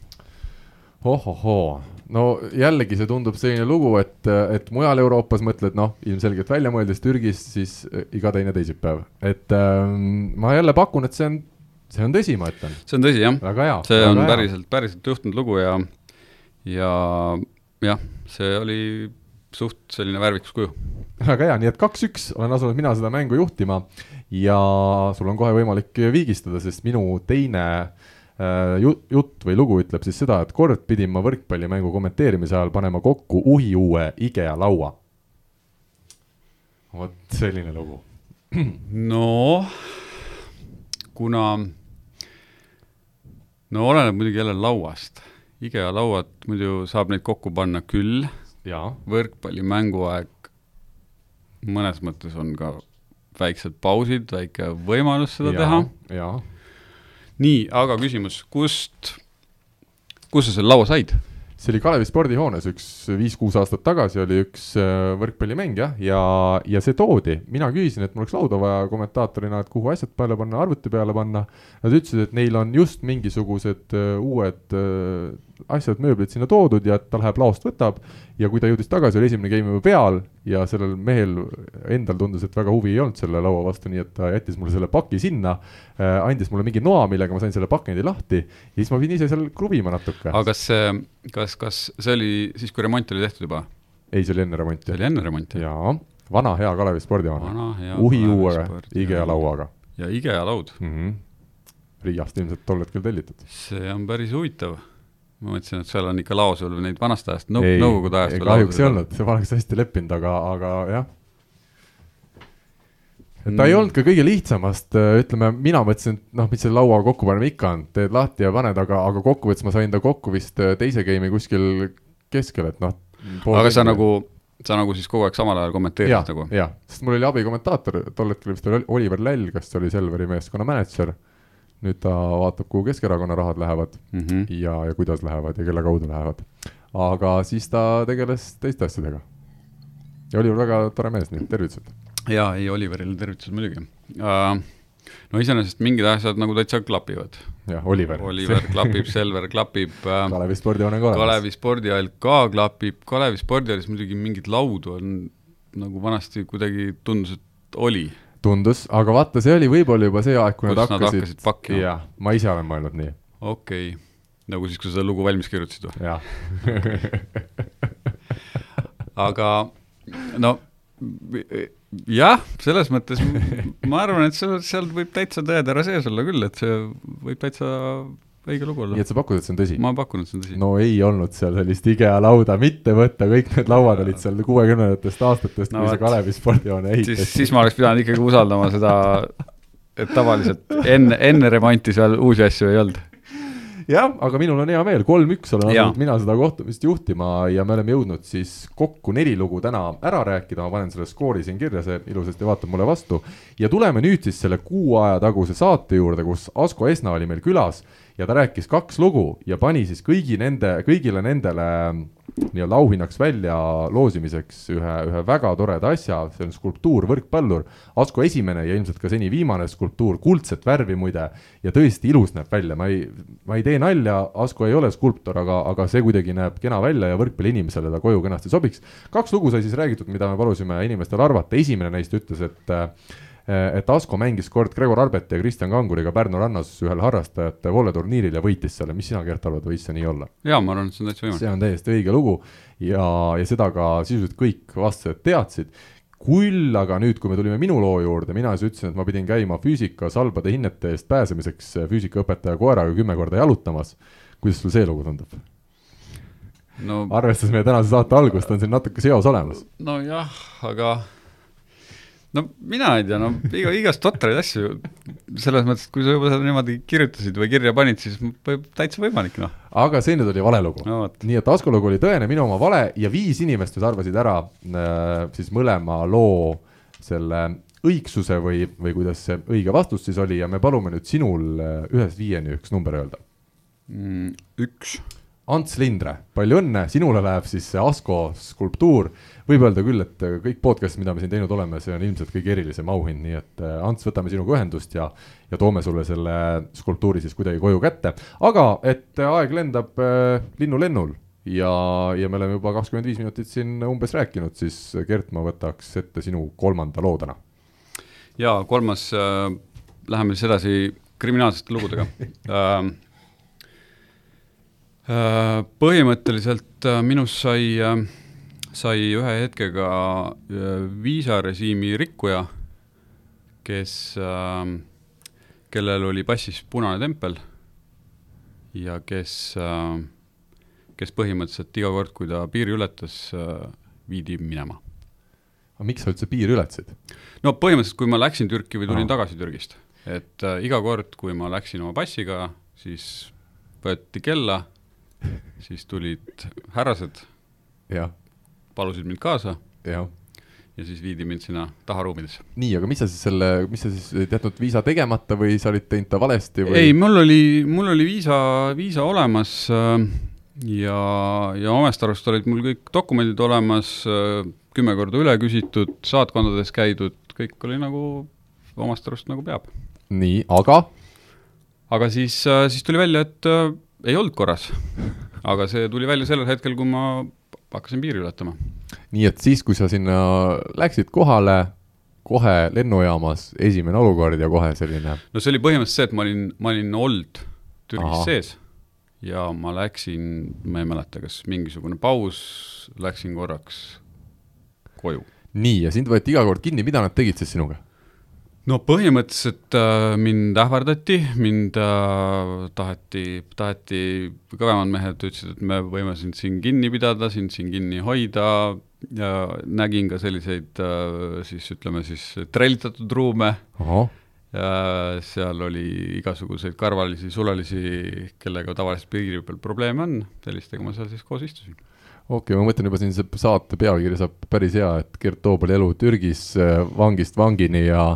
A: ohohoo, no jällegi see tundub selline lugu, et, et mujal Euroopas mõtled, noh, ilmselgelt välja mõeldes Türgis, siis iga teine teisipäev, et ähm, ma jälle pakun, et see on see on tõsi, ma ütlen.
B: see on tõsi, jah. see
A: on
B: hea. päriselt, päriselt juhtunud lugu ja, ja jah, see oli suht selline värvikas kuju.
A: väga hea, nii et kaks-üks olen asunud mina seda mängu juhtima ja sul on kohe võimalik viigistada, sest minu teine äh, jutt või lugu ütleb siis seda, et kord pidin ma võrkpallimängu kommenteerimise ajal panema kokku uhiuue IKEA laua. vot selline lugu.
B: noh, kuna no oleneb muidugi jälle lauast. IKEA lauad muidu saab neid kokku panna küll võrkpalli mänguaeg mõnes mõttes on ka väiksed pausid, väike võimalus seda ja, teha. nii, aga küsimus, kust, kus sa selle laua said?
A: See oli Kalevi spordihoones üks viis-kuus aastat tagasi oli üks äh, võrkpallimäng jah, ja, ja see toodi, mina küsisin, et mul oleks lauda vaja kommentaatorina, et kuhu asjad peale panna, arvuti peale panna. Nad ütlesid, et neil on just mingisugused uh, uued uh, asjad, mööblid sinna toodud ja ta läheb laost, võtab. ja kui ta jõudis tagasi, oli esimene game juba peal ja sellel mehel endal tundus, et väga huvi ei olnud selle laua vastu, nii et ta jättis mulle selle paki sinna äh,. andis mulle mingi noa, millega ma sain selle pakendi lahti ja siis ma pidin ise seal kruvima natuke.
B: aga kas see, kas, kas see oli siis, kui remont oli tehtud juba?
A: ei, see oli enne remonti.
B: see oli enne remonti?
A: jaa, vana hea Kalevi spordihoone. uhi uue IKEA lauaga.
B: ja IKEA laud
A: mm? -hmm. Riiast ilmselt tol hetkel tellitud.
B: see on päris huvitav ma mõtlesin, et seal on ikka laos veel neid vanast ajast, nõukogude ajast.
A: kahjuks ei olnud, ma oleks hästi leppinud, aga, aga jah. et ta mm. ei olnud ka kõige lihtsamast, ütleme, mina mõtlesin, et noh, mis selle laua kokku panema ikka on, teed lahti ja paned, aga, aga kokkuvõttes ma sain ta kokku vist äh, teise game'i kuskil keskel, et noh.
B: aga sa nagu, sa nagu siis kogu aeg samal ajal kommenteerisid nagu?
A: jah, sest mul oli abikommentaator, tol hetkel vist oli Oliver Läll, kes oli Selveri meeskonna mänedžer nüüd ta vaatab, kuhu Keskerakonna rahad lähevad mm -hmm. ja, ja kuidas lähevad ja kelle kaudu lähevad. aga siis ta tegeles teiste asjadega. ja Oliver väga tore mees, nii et tervitused.
B: jaa, ei Oliverile tervitused muidugi uh,. no iseenesest mingid asjad nagu täitsa klapivad.
A: jah, Oliver.
B: Oliver klapib, Selver klapib äh,.
A: Kalevi spordihoone ka olemas.
B: Kalevi spordihall ka klapib, Kalevi spordihallis muidugi mingit laudu on nagu vanasti kuidagi tundus, et oli.
A: Tundus, aga vaata, see oli võib-olla juba see aeg, kui
B: Kus
A: nad
B: nad
A: hakkasid,
B: hakkasid pakkima.
A: jah, ma ise olen mõelnud nii,
B: okei okay., nagu siis, kui sa seda lugu valmis kirjutasid või?
A: jah
B: aga no jah, selles mõttes ma arvan, et seal, seal võib täitsa tõetera sees olla küll, et see võib täitsa õige lugu
A: nii et sa pakud, et see on tõsi?
B: ma pakun, et see on tõsi.
A: no ei olnud seal sellist IKEA lauda mitte võtta, kõik need lauad olid seal kuuekümnendatest aastatest
B: No
A: kui see. Kalevi spordihoone
B: siis,
A: ehitati.
B: siis ma oleks pidanud ikkagi usaldama seda, et tavaliselt enne, enne remonti seal uusi asju ei olnud.
A: jah, aga minul on hea meel, kolm-üks olen asunud mina seda kohtumist juhtima ja me oleme jõudnud siis kokku neli lugu täna ära rääkida, ma panen selle skoori siin kirja, see ilusasti vaatab mulle vastu. ja tuleme nüüd siis selle kuu aja taguse saate juurde, kus Asko Esna oli meil külas ja ta rääkis kaks lugu ja pani siis kõigi nende, kõigile nendele nii-öelda auhinnaks välja loosimiseks ühe, ühe väga toreda asja, see on skulptuur Võrkpallur. Asko esimene ja ilmselt ka seni viimane skulptuur, kuldset värvi muide ja tõesti ilus näeb välja, ma ei, ma ei tee nalja, Asko ei ole skulptor, aga, aga see kuidagi näeb kena välja ja võrkpalliinimesele ta koju kenasti sobiks. kaks lugu sai siis räägitud, mida me palusime inimestel arvata, esimene neist ütles, et et Asko mängis kord Gregor Arbeti ja Kristjan Kanguriga Pärnu rannas ühel harrastajate volleturniiril ja võitis selle, mis sina, Gert, arvad, võis see nii olla?
B: jaa, ma arvan, et see on täitsa võimalik.
A: see on täiesti õige lugu ja, ja seda ka sisuliselt kõik vastased teadsid. küll aga nüüd, kui me tulime minu loo juurde, mina siis ütlesin, et ma pidin käima füüsikas halbade hinnete eest pääsemiseks füüsikaõpetaja koeraga kümme korda jalutamas. kuidas sul see lugu tundub?
B: no,
A: arvestades meie tänase saate algust, on siin natuke seos olemas.
B: nojah, aga no mina ei tea, no iga, igast totraid asju, selles mõttes, et kui sa juba seda niimoodi kirjutasid või kirja panid, siis võib täitsa võimalik, noh.
A: aga see nüüd oli vale lugu
B: no
A: nii et Asko lugu oli tõene, minu oma vale ja viis inimest nüüd arvasid ära äh, siis mõlema loo selle õigsuse või, või kuidas see õige vastus siis oli ja me palume nüüd sinul äh, ühest viieni üks number öelda.
B: Mm, üks,
A: Ants Lindre, palju õnne, sinule läheb siis see Asko skulptuur. võib öelda küll, et kõik podcast'id, mida me siin teinud oleme, see on ilmselt kõige erilisem auhind, nii et äh, Ants, võtame sinuga ühendust ja, ja toome sulle selle skulptuuri siis kuidagi koju kätte. aga et aeg lendab äh, linnulennul ja, ja me oleme juba kakskümmend viis minutit siin umbes rääkinud, siis Gert, ma võtaks ette sinu kolmanda loo täna.
B: ja kolmas äh,, läheme siis edasi kriminaalsete lugudega äh,. Äh, põhimõtteliselt äh, minust sai äh,, sai ühe hetkega viisarežiimi rikkuja, kes kellel oli passis punane tempel ja kes kes põhimõtteliselt iga kord, kui ta piiri ületas viidi minema
A: aga miks sa üldse piiri ületasid?
B: no põhimõtteliselt, kui ma läksin Türki või tulin
A: Aa.
B: tagasi Türgist, et iga kord, kui ma läksin oma passiga, siis võeti kella, siis tulid härrased, palusid mind kaasa
A: jah.
B: ja siis viidi mind sinna taharuumidesse.
A: nii, aga mis sa siis selle, mis sa siis olid jätnud viisa tegemata või sa olid teinud ta valesti või?
B: ei, mul oli, mul oli viisa, viisa olemas äh, ja, ja omast arust olid mul kõik dokumendid olemas äh,, kümme korda üle küsitud, saatkondades käidud, kõik oli nagu omast arust nagu peab.
A: nii, aga
B: aga siis, siis tuli välja, et äh, ei olnud korras. aga see tuli välja sellel hetkel, kui ma hakkasin piiri ületama.
A: nii et siis, kui sa sinna läksid kohale, kohe lennujaamas esimene olukord ja kohe selline,
B: no see oli põhimõtteliselt see, et ma olin, ma olin olnud Türgis. Aha. sees ja ma läksin, ma ei mäleta, kas mingisugune paus, läksin korraks koju.
A: nii ja sind võeti iga kord kinni, mida nad tegid siis sinuga?
B: No põhimõtteliselt äh, mind ähvardati, mind äh, taheti, taheti, kõvemad mehed ütlesid, et me võime sind siin kinni pidada, sind siin kinni hoida. Ja nägin ka selliseid äh, siis ütleme siis trellitatud ruume. Seal oli igasuguseid karvalisi, sulalisi, kellega tavaliselt piiri peal probleeme on, sellistega ma seal siis koos istusin.
A: okei okay,, ma mõtlen juba siin see saate pealkiri saab päris hea, et Gert Toobali elu Türgis äh, vangist vangini ja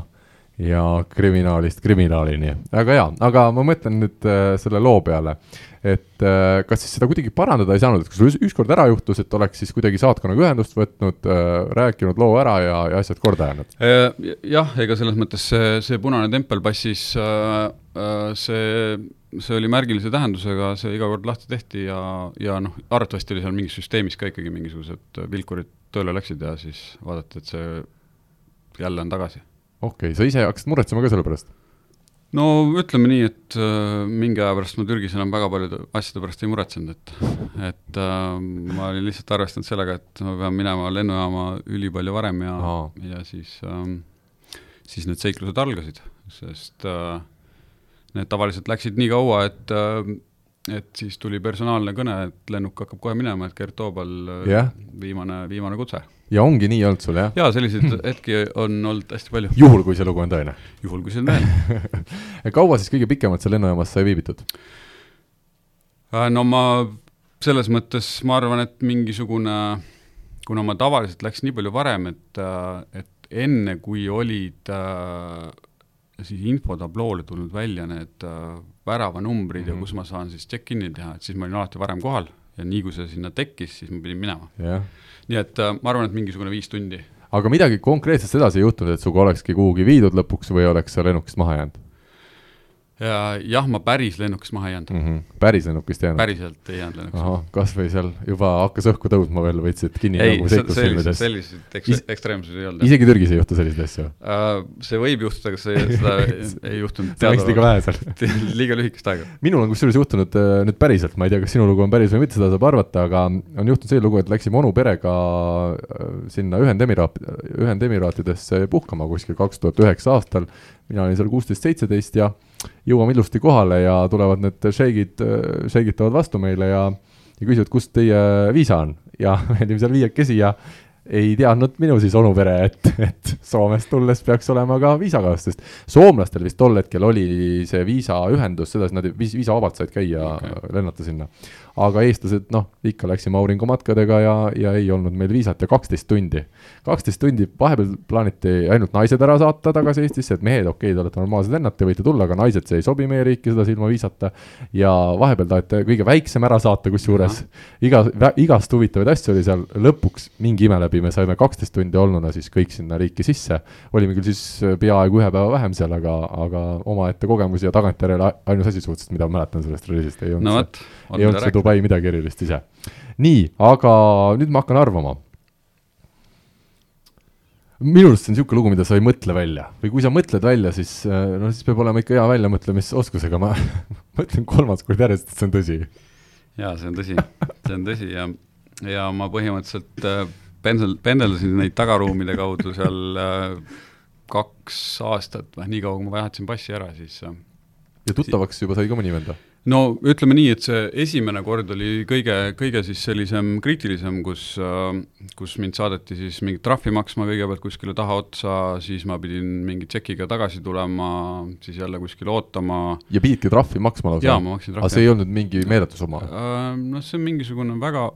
A: ja kriminaalist kriminaalini, väga hea, aga ma mõtlen nüüd äh, selle loo peale, et äh, kas siis seda kuidagi parandada ei saanud, et kui sul ükskord ära juhtus, et oleks siis kuidagi saatkonnaga ühendust võtnud äh,, rääkinud loo ära ja, ja asjad korda ajanud?
B: Äh, jah, ega selles mõttes see, see punane tempel passis äh,, äh, see, see oli märgilise tähendusega, see iga kord lahti tehti ja, ja noh, arvatavasti oli seal mingis süsteemis ka ikkagi mingisugused vilkurid tööle läksid ja siis vaadati, et see jälle on tagasi
A: okei okay,, sa ise hakkasid muretsema ka selle pärast?
B: no ütleme nii, et äh, mingi aja pärast ma Türgis enam väga paljude asjade pärast ei muretsenud, et et äh, ma olin lihtsalt arvestanud sellega, et ma pean minema lennujaama ülipalju varem ja Aa. ja siis äh,, siis need seiklused algasid, sest äh, need tavaliselt läksid nii kaua, et äh, et siis tuli personaalne kõne, et lennuk hakkab kohe minema, et Gert Toobal yeah., äh, viimane, viimane kutse.
A: Ja ongi nii olnud sul, jah?
B: jaa, selliseid hetki on olnud hästi palju.
A: juhul, kui see lugu on tõene?
B: juhul, kui see on tõene
A: kaua siis kõige pikemalt seal lennujaamas sai viibitud?
B: Äh, no ma selles mõttes, ma arvan, et mingisugune, kuna ma tavaliselt läks nii palju varem, et, äh, et enne, kui olid äh, siis infotabloole tulnud välja need väravanumbrid mm -hmm. ja mhm. kus ma saan siis check-in'i teha, et siis ma olin alati varem kohal ja nii kui see sinna tekkis, siis ma pidin minema
A: yeah..
B: Nii et äh, ma arvan, et mingisugune viis tundi.
A: aga midagi konkreetset sedasi ei juhtunud, et sinuga olekski kuhugi viidud lõpuks või oleks sa lennukist maha jäänud?
B: Ja jah, ma päris lennukist maha ei jäänud mm.
A: -hmm. päris lennukist ei jäänud?
B: päriselt ei jäänud lennukist
A: maha. kas või seal juba hakkas õhku tõusma veel, võtsid kinni
B: ei, nagu seiklusfilmides? selliseid eks, ekstreemsusi ei olnud.
A: isegi Türgis ei juhtu selliseid asju
B: uh,? see võib juhtuda, aga see, seda ei juhtunud.
A: see läks liiga vähe seal
B: liiga lühikest aega.
A: minul on kusjuures juhtunud uh, nüüd päriselt, ma ei tea, kas sinu lugu on päris või mitte, seda saab arvata, aga on juhtunud selline lugu, et läksime onu perega uh, sinna Ühendemiraat-, Ühendemiraatidesse puhkama kuskil kaks tuhat üheksa aastal, mina olin seal kuusteist, seitseteist ja jõuame ilusti kohale ja tulevad need šeigid, šeigitavad vastu meile ja, ja küsivad, kust teie viisa on? Ja me olime seal viiekesi ja ei teadnud minu siis onupere, et, et Soomest tulles peaks olema ka viisakaas, sest soomlastel vist tol hetkel oli see viisaühendus, sedasi nad viis, viisavabalt said käia okay., lennata sinna aga eestlased, noh, ikka läksime auringumatkadega ja, ja ei olnud meil viisat ja kaksteist tundi. kaksteist tundi, vahepeal plaaniti ainult naised ära saata tagasi Eestisse, et mehed, okei okay,, te olete normaalsed vennad, te võite tulla, aga naised, see ei sobi meie riiki sedasi ilma viisata. ja vahepeal taheti kõige väiksem ära saata, kusjuures iga, igast huvitavaid asju oli seal, lõpuks mingi ime läbi me saime kaksteist tundi olnuna siis kõik sinna riiki sisse. olime küll siis peaaegu ühe päeva vähem seal, aga, aga omaette kogemusi ja tagantjärele ainus asi suhteliselt, mida ma mäletan sellest reisist, ei olnud no, see, ei olnud see Dubai midagi erilist ise. nii, aga nüüd ma hakkan arvama. minu arust see on niisugune lugu, mida sa ei mõtle välja või kui sa mõtled välja, siis äh, no siis peab olema ikka hea väljamõtlemisoskusega, ma mõtlen kolmas kord järjest, et see on tõsi.
B: jaa, see on tõsi, see on tõsi ja, ja ma põhimõtteliselt äh, pendel, pendeldasin neid tagaruumide kaudu seal äh, kaks aastat või nii kaua, kui ma vahetasin passi ära, siis äh,
A: ja tuttavaks juba sai ka mõni vend või?
B: No ütleme nii, et see esimene kord oli kõige, kõige siis sellisem kriitilisem, kus, äh, kus mind saadeti siis mingit trahvi maksma kõigepealt kuskile tahaotsa, siis ma pidin mingi tšekiga tagasi tulema, siis jälle kuskile ootama.
A: ja pididki trahvi maksma lausa?
B: jaa, ma maksin trahvi.
A: aga see ei olnud mingi meeletusumma?
B: Äh, noh, see on mingisugune väga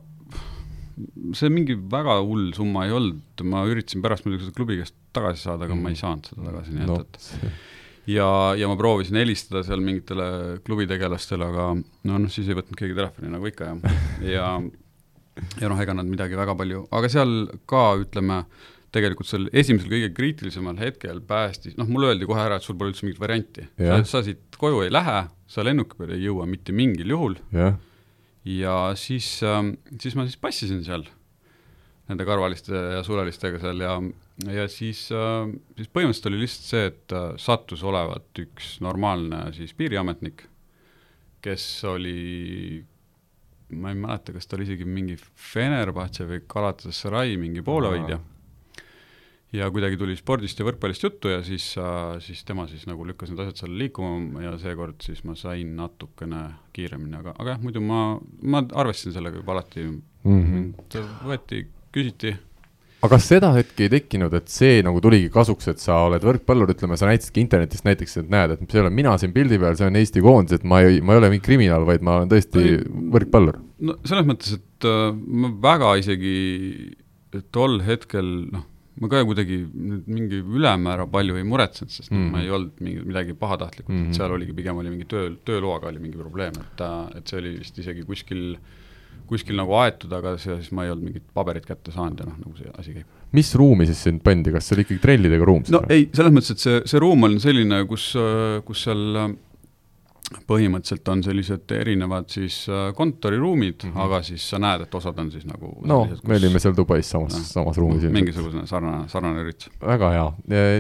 B: see mingi väga hull summa ei olnud, ma üritasin pärast muidugi seda klubi käest tagasi saada, aga mm. ma ei saanud seda tagasi, nii et no,, et ja, ja ma proovisin helistada seal mingitele klubitegelastele, aga no noh, siis ei võtnud keegi telefoni nagu ikka ja, ja ja noh, ega nad midagi väga palju, aga seal ka ütleme, tegelikult sel esimesel kõige kriitilisemal hetkel päästis, noh, mulle öeldi kohe ära, et sul pole üldse mingit varianti. sa, siit koju ei lähe, sa lennuki peale ei jõua mitte mingil juhul. ja siis äh,, siis ma siis passisin seal nende karvaliste ja sulelistega seal ja, ja siis, äh, siis põhimõtteliselt oli lihtsalt see, et äh, sattus olevat üks normaalne siis piiriametnik, kes oli, ma ei mäleta, kas ta oli isegi mingi Fenerbahce või Galatasaray mingi poolehoidja. ja kuidagi tuli spordist ja võrkpallist juttu ja siis, äh, siis tema siis nagu lükkas need asjad seal liikuma ja seekord siis ma sain natukene kiiremini, aga, aga jah, muidu ma, ma arvestasin sellega juba alati mm, -hmm. võeti küsiti.
A: Aga kas seda hetke ei tekkinud, et see nagu tuligi kasuks, et sa oled võrkpallur, ütleme, sa näitasidki internetist näiteks, et näed, et see olen mina siin pildi peal, see on Eesti koondis, et ma ei, ma ei ole mingi kriminaal, vaid ma olen tõesti ei, võrkpallur?
B: no selles mõttes, et äh, ma väga isegi tol hetkel noh, ma ka kuidagi nüüd mingi ülemäära palju ei muretsenud, sest mm
A: Mhm.
B: ma ei olnud mingi, midagi pahatahtlikku mm,
A: Mhm.
B: -hmm. et seal oligi, pigem oli mingi töö, tööloaga oli mingi probleem, et ta, et see oli vist isegi kuskil, kuskil nagu aetud, aga siis ma ei olnud mingit paberit kätte saanud ja noh, nagu see asi käib.
A: mis ruumi siis sind pandi, kas see oli ikkagi trellidega ruum?
B: no ei, selles mõttes, et see, see ruum on selline, kus, kus seal äh, põhimõtteliselt on sellised erinevad siis äh, kontoriruumid mm. -hmm. aga siis sa näed, et osad on siis nagu
A: no
B: sellised,
A: me olime seal Dubais samas no,, samas ruumis ilmselt.
B: mingisugune sarnane, sarnane üritus.
A: väga hea,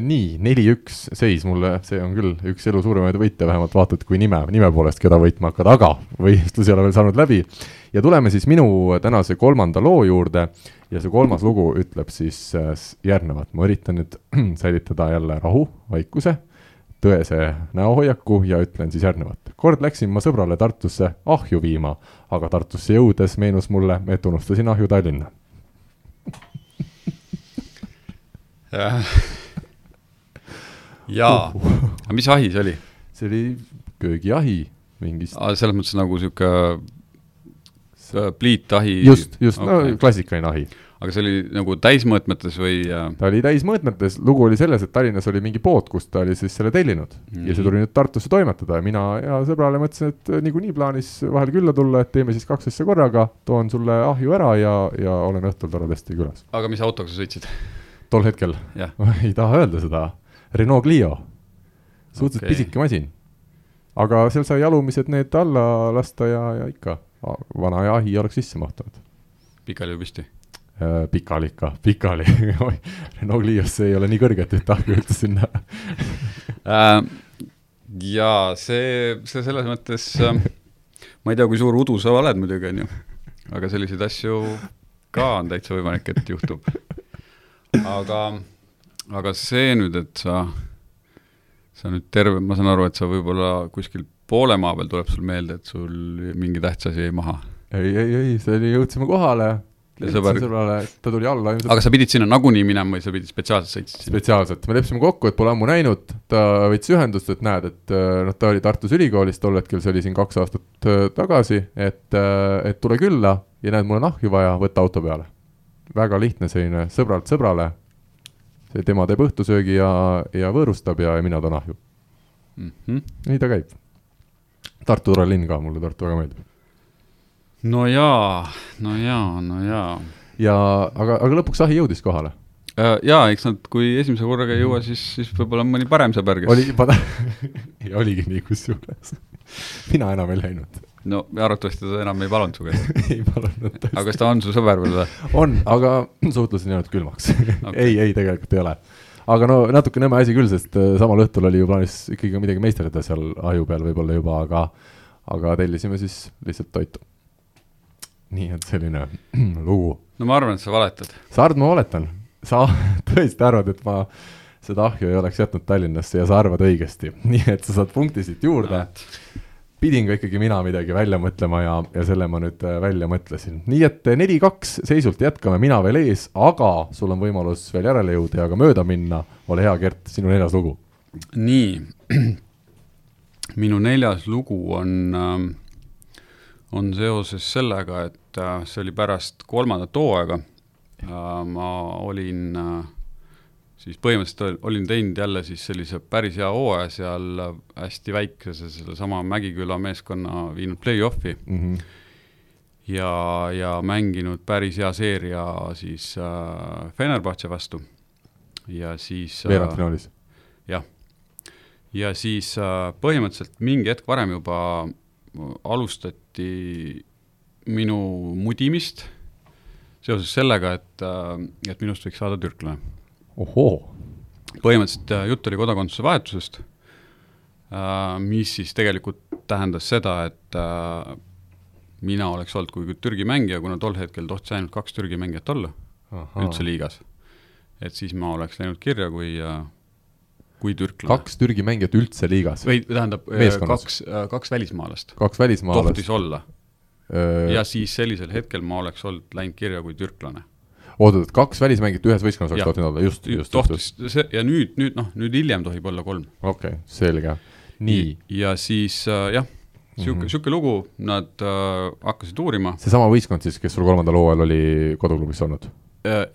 A: nii, neli-üks seis mulle, see on küll üks elu suuremaid võite, vähemalt vaatad, kui nime, nime poolest, keda võitma hakkad, aga võistlus ei ole veel saanud läbi. ja tuleme siis minu tänase kolmanda loo juurde ja see kolmas lugu ütleb siis äh, järgnevat, ma üritan nüüd säilitada jälle rahu, vaikuse, tõese näohoiaku ja ütlen siis järgnevat. kord läksin ma sõbrale Tartusse ahju viima, aga Tartusse jõudes meenus mulle, et unustasin ahju Tallinna.
B: jaa, aga mis ahi see oli?
A: see oli köögiahi mingist
B: selles mõttes nagu sihuke äh, pliitahi.
A: just, just okay., no klassikaline ahi.
B: aga see oli nagu täismõõtmetes või äh,
A: ta oli täismõõtmetes, lugu oli selles, et Tallinnas oli mingi pood, kust ta oli siis selle tellinud mm. ja see
B: Mhm.
A: tuli nüüd Tartusse toimetada ja mina ja sõbrale mõtlesin, et niikuinii plaanis vahel külla tulla, et teeme siis kaks asja korraga, toon sulle ahju ära ja, ja olen õhtul toredasti külas.
B: aga mis autoga sa sõitsid?
A: tol hetkel
B: jah,
A: ei taha öelda seda, Renault Clio, suhteliselt okay. Pisike masin. aga seal sai alumised need alla lasta ja, ja ikka vana ahi oleks sisse mahtunud.
B: pikali või püsti?
A: Äh, pikali ikka, pikali Renault Cliosse ei ole nii kõrget ühte ahju üldse sinna
B: äh,. jaa, see, see selles mõttes äh,, ma ei tea, kui suur udu sa oled muidugi, on ju, aga selliseid asju ka on täitsa võimalik, et juhtub. aga, aga see nüüd, et sa, sa nüüd terve, ma saan aru, et sa võib-olla kuskil poole maa peal tuleb sul meelde, et sul mingi tähtis asi jäi maha.
A: ei, ei, ei, see oli, jõudsime kohale,
B: sõber-
A: sõbrale, ta tuli alla ilmselt
B: aga sa pidid sinna nagunii minema või sa pidid spetsiaalselt sõitsid sinna?
A: spetsiaalselt, me leppisime kokku, et pole ammu näinud, ta võttis ühendust, et näed, et äh, noh, ta oli Tartus Ülikoolis tol hetkel, see oli siin kaks aastat äh, tagasi, et, et tule külla ja näed, mul on ahju vaja, võta auto peale. väga lihtne selline sõbralt sõbrale, see tema teeb õhtusöögi ja, ja võõrustab ja, ja mina toon ahju.
B: Mm -hmm.
A: nii ta käib. Tartu tore linn ka, mulle Tartu väga meeldib.
B: no jaa, no jaa, no jaa
A: ja aga, aga lõpuks ahi jõudis kohale.
B: Äh, jaa, eks nad, kui esimese korraga ei jõua, siis, siis võib-olla mõni parem sõber, kes
A: oli juba, ja oligi nii kusjuures. mina enam ei läinud,
B: no arvatavasti ta enam ei palunud su käest.
A: ei palunud tõesti.
B: aga kas ta on su sõber veel või?
A: on, aga suhtlus on jäänud külmaks
B: Okei.
A: ei, ei tegelikult ei ole. Aga no natuke nõme asi küll, sest äh, samal õhtul oli ju plaanis ikkagi midagi meisterdada seal ahju peal võib-olla juba, aga, aga tellisime siis lihtsalt toitu. nii et selline lugu.
B: no ma arvan, et sa valetad.
A: Sard, ma oletan, sa tõesti arvad, et ma seda ahju ei oleks jätnud Tallinnasse ja sa arvad õigesti, nii et sa saad punkti siit juurde. Pidin ka ikkagi mina midagi välja mõtlema ja, ja selle ma nüüd äh, välja mõtlesin. nii et äh, neli-kaks seisult jätkame, mina veel ees, aga sul on võimalus veel järele jõuda ja ka mööda minna. ole hea, Gert, sinu neljas lugu.
B: nii, minu neljas lugu on äh,, on seoses sellega, et see oli pärast kolmandat hooaega ma olin siis põhimõtteliselt ol- olin teinud jälle siis sellise päris hea hooaja seal äh, hästi väikese sellesama Mägiküla meeskonna viinud play-off'i
A: Mm -hmm.
B: ja, ja mänginud päris hea seeria siis äh, Fenerbahce vastu. ja siis
A: veerandfinaalis.
B: jah, ja siis äh, põhimõtteliselt mingi hetk varem juba alustati minu mudimist seoses sellega, et, et minust võiks saada türklane.
A: ohoo,
B: põhimõtteliselt äh, jutt oli kodakondsuse vahetusest, mis siis tegelikult tähendas seda, et äh, mina oleks olnud kui Türgi mängija, kuna tol hetkel tohtis ainult kaks Türgi mängijat olla üldse liigas. et siis ma oleks läinud kirja kui, kui türklane.
A: kaks Türgi mängijat üldse liigas,
B: või tähendab, kaks, kaks välismaalast
A: kaks välismaalast
B: tohtis. olla ja siis sellisel hetkel ma oleks olnud läinud kirja kui türklane.
A: oot-oot, kaks välismängijat ühes võistkonnas oleks tohtinud olla, just, just,
B: tohtis see ja nüüd, nüüd noh, nüüd hiljem tohib olla kolm.
A: okei okay,, selge. nii,
B: ja siis äh, jah, sihuke
A: Mhm.,
B: sihuke lugu, nad äh, hakkasid uurima
A: seesama võistkond siis, kes sul kolmandal hooajal oli koduklubis olnud?
B: äh,.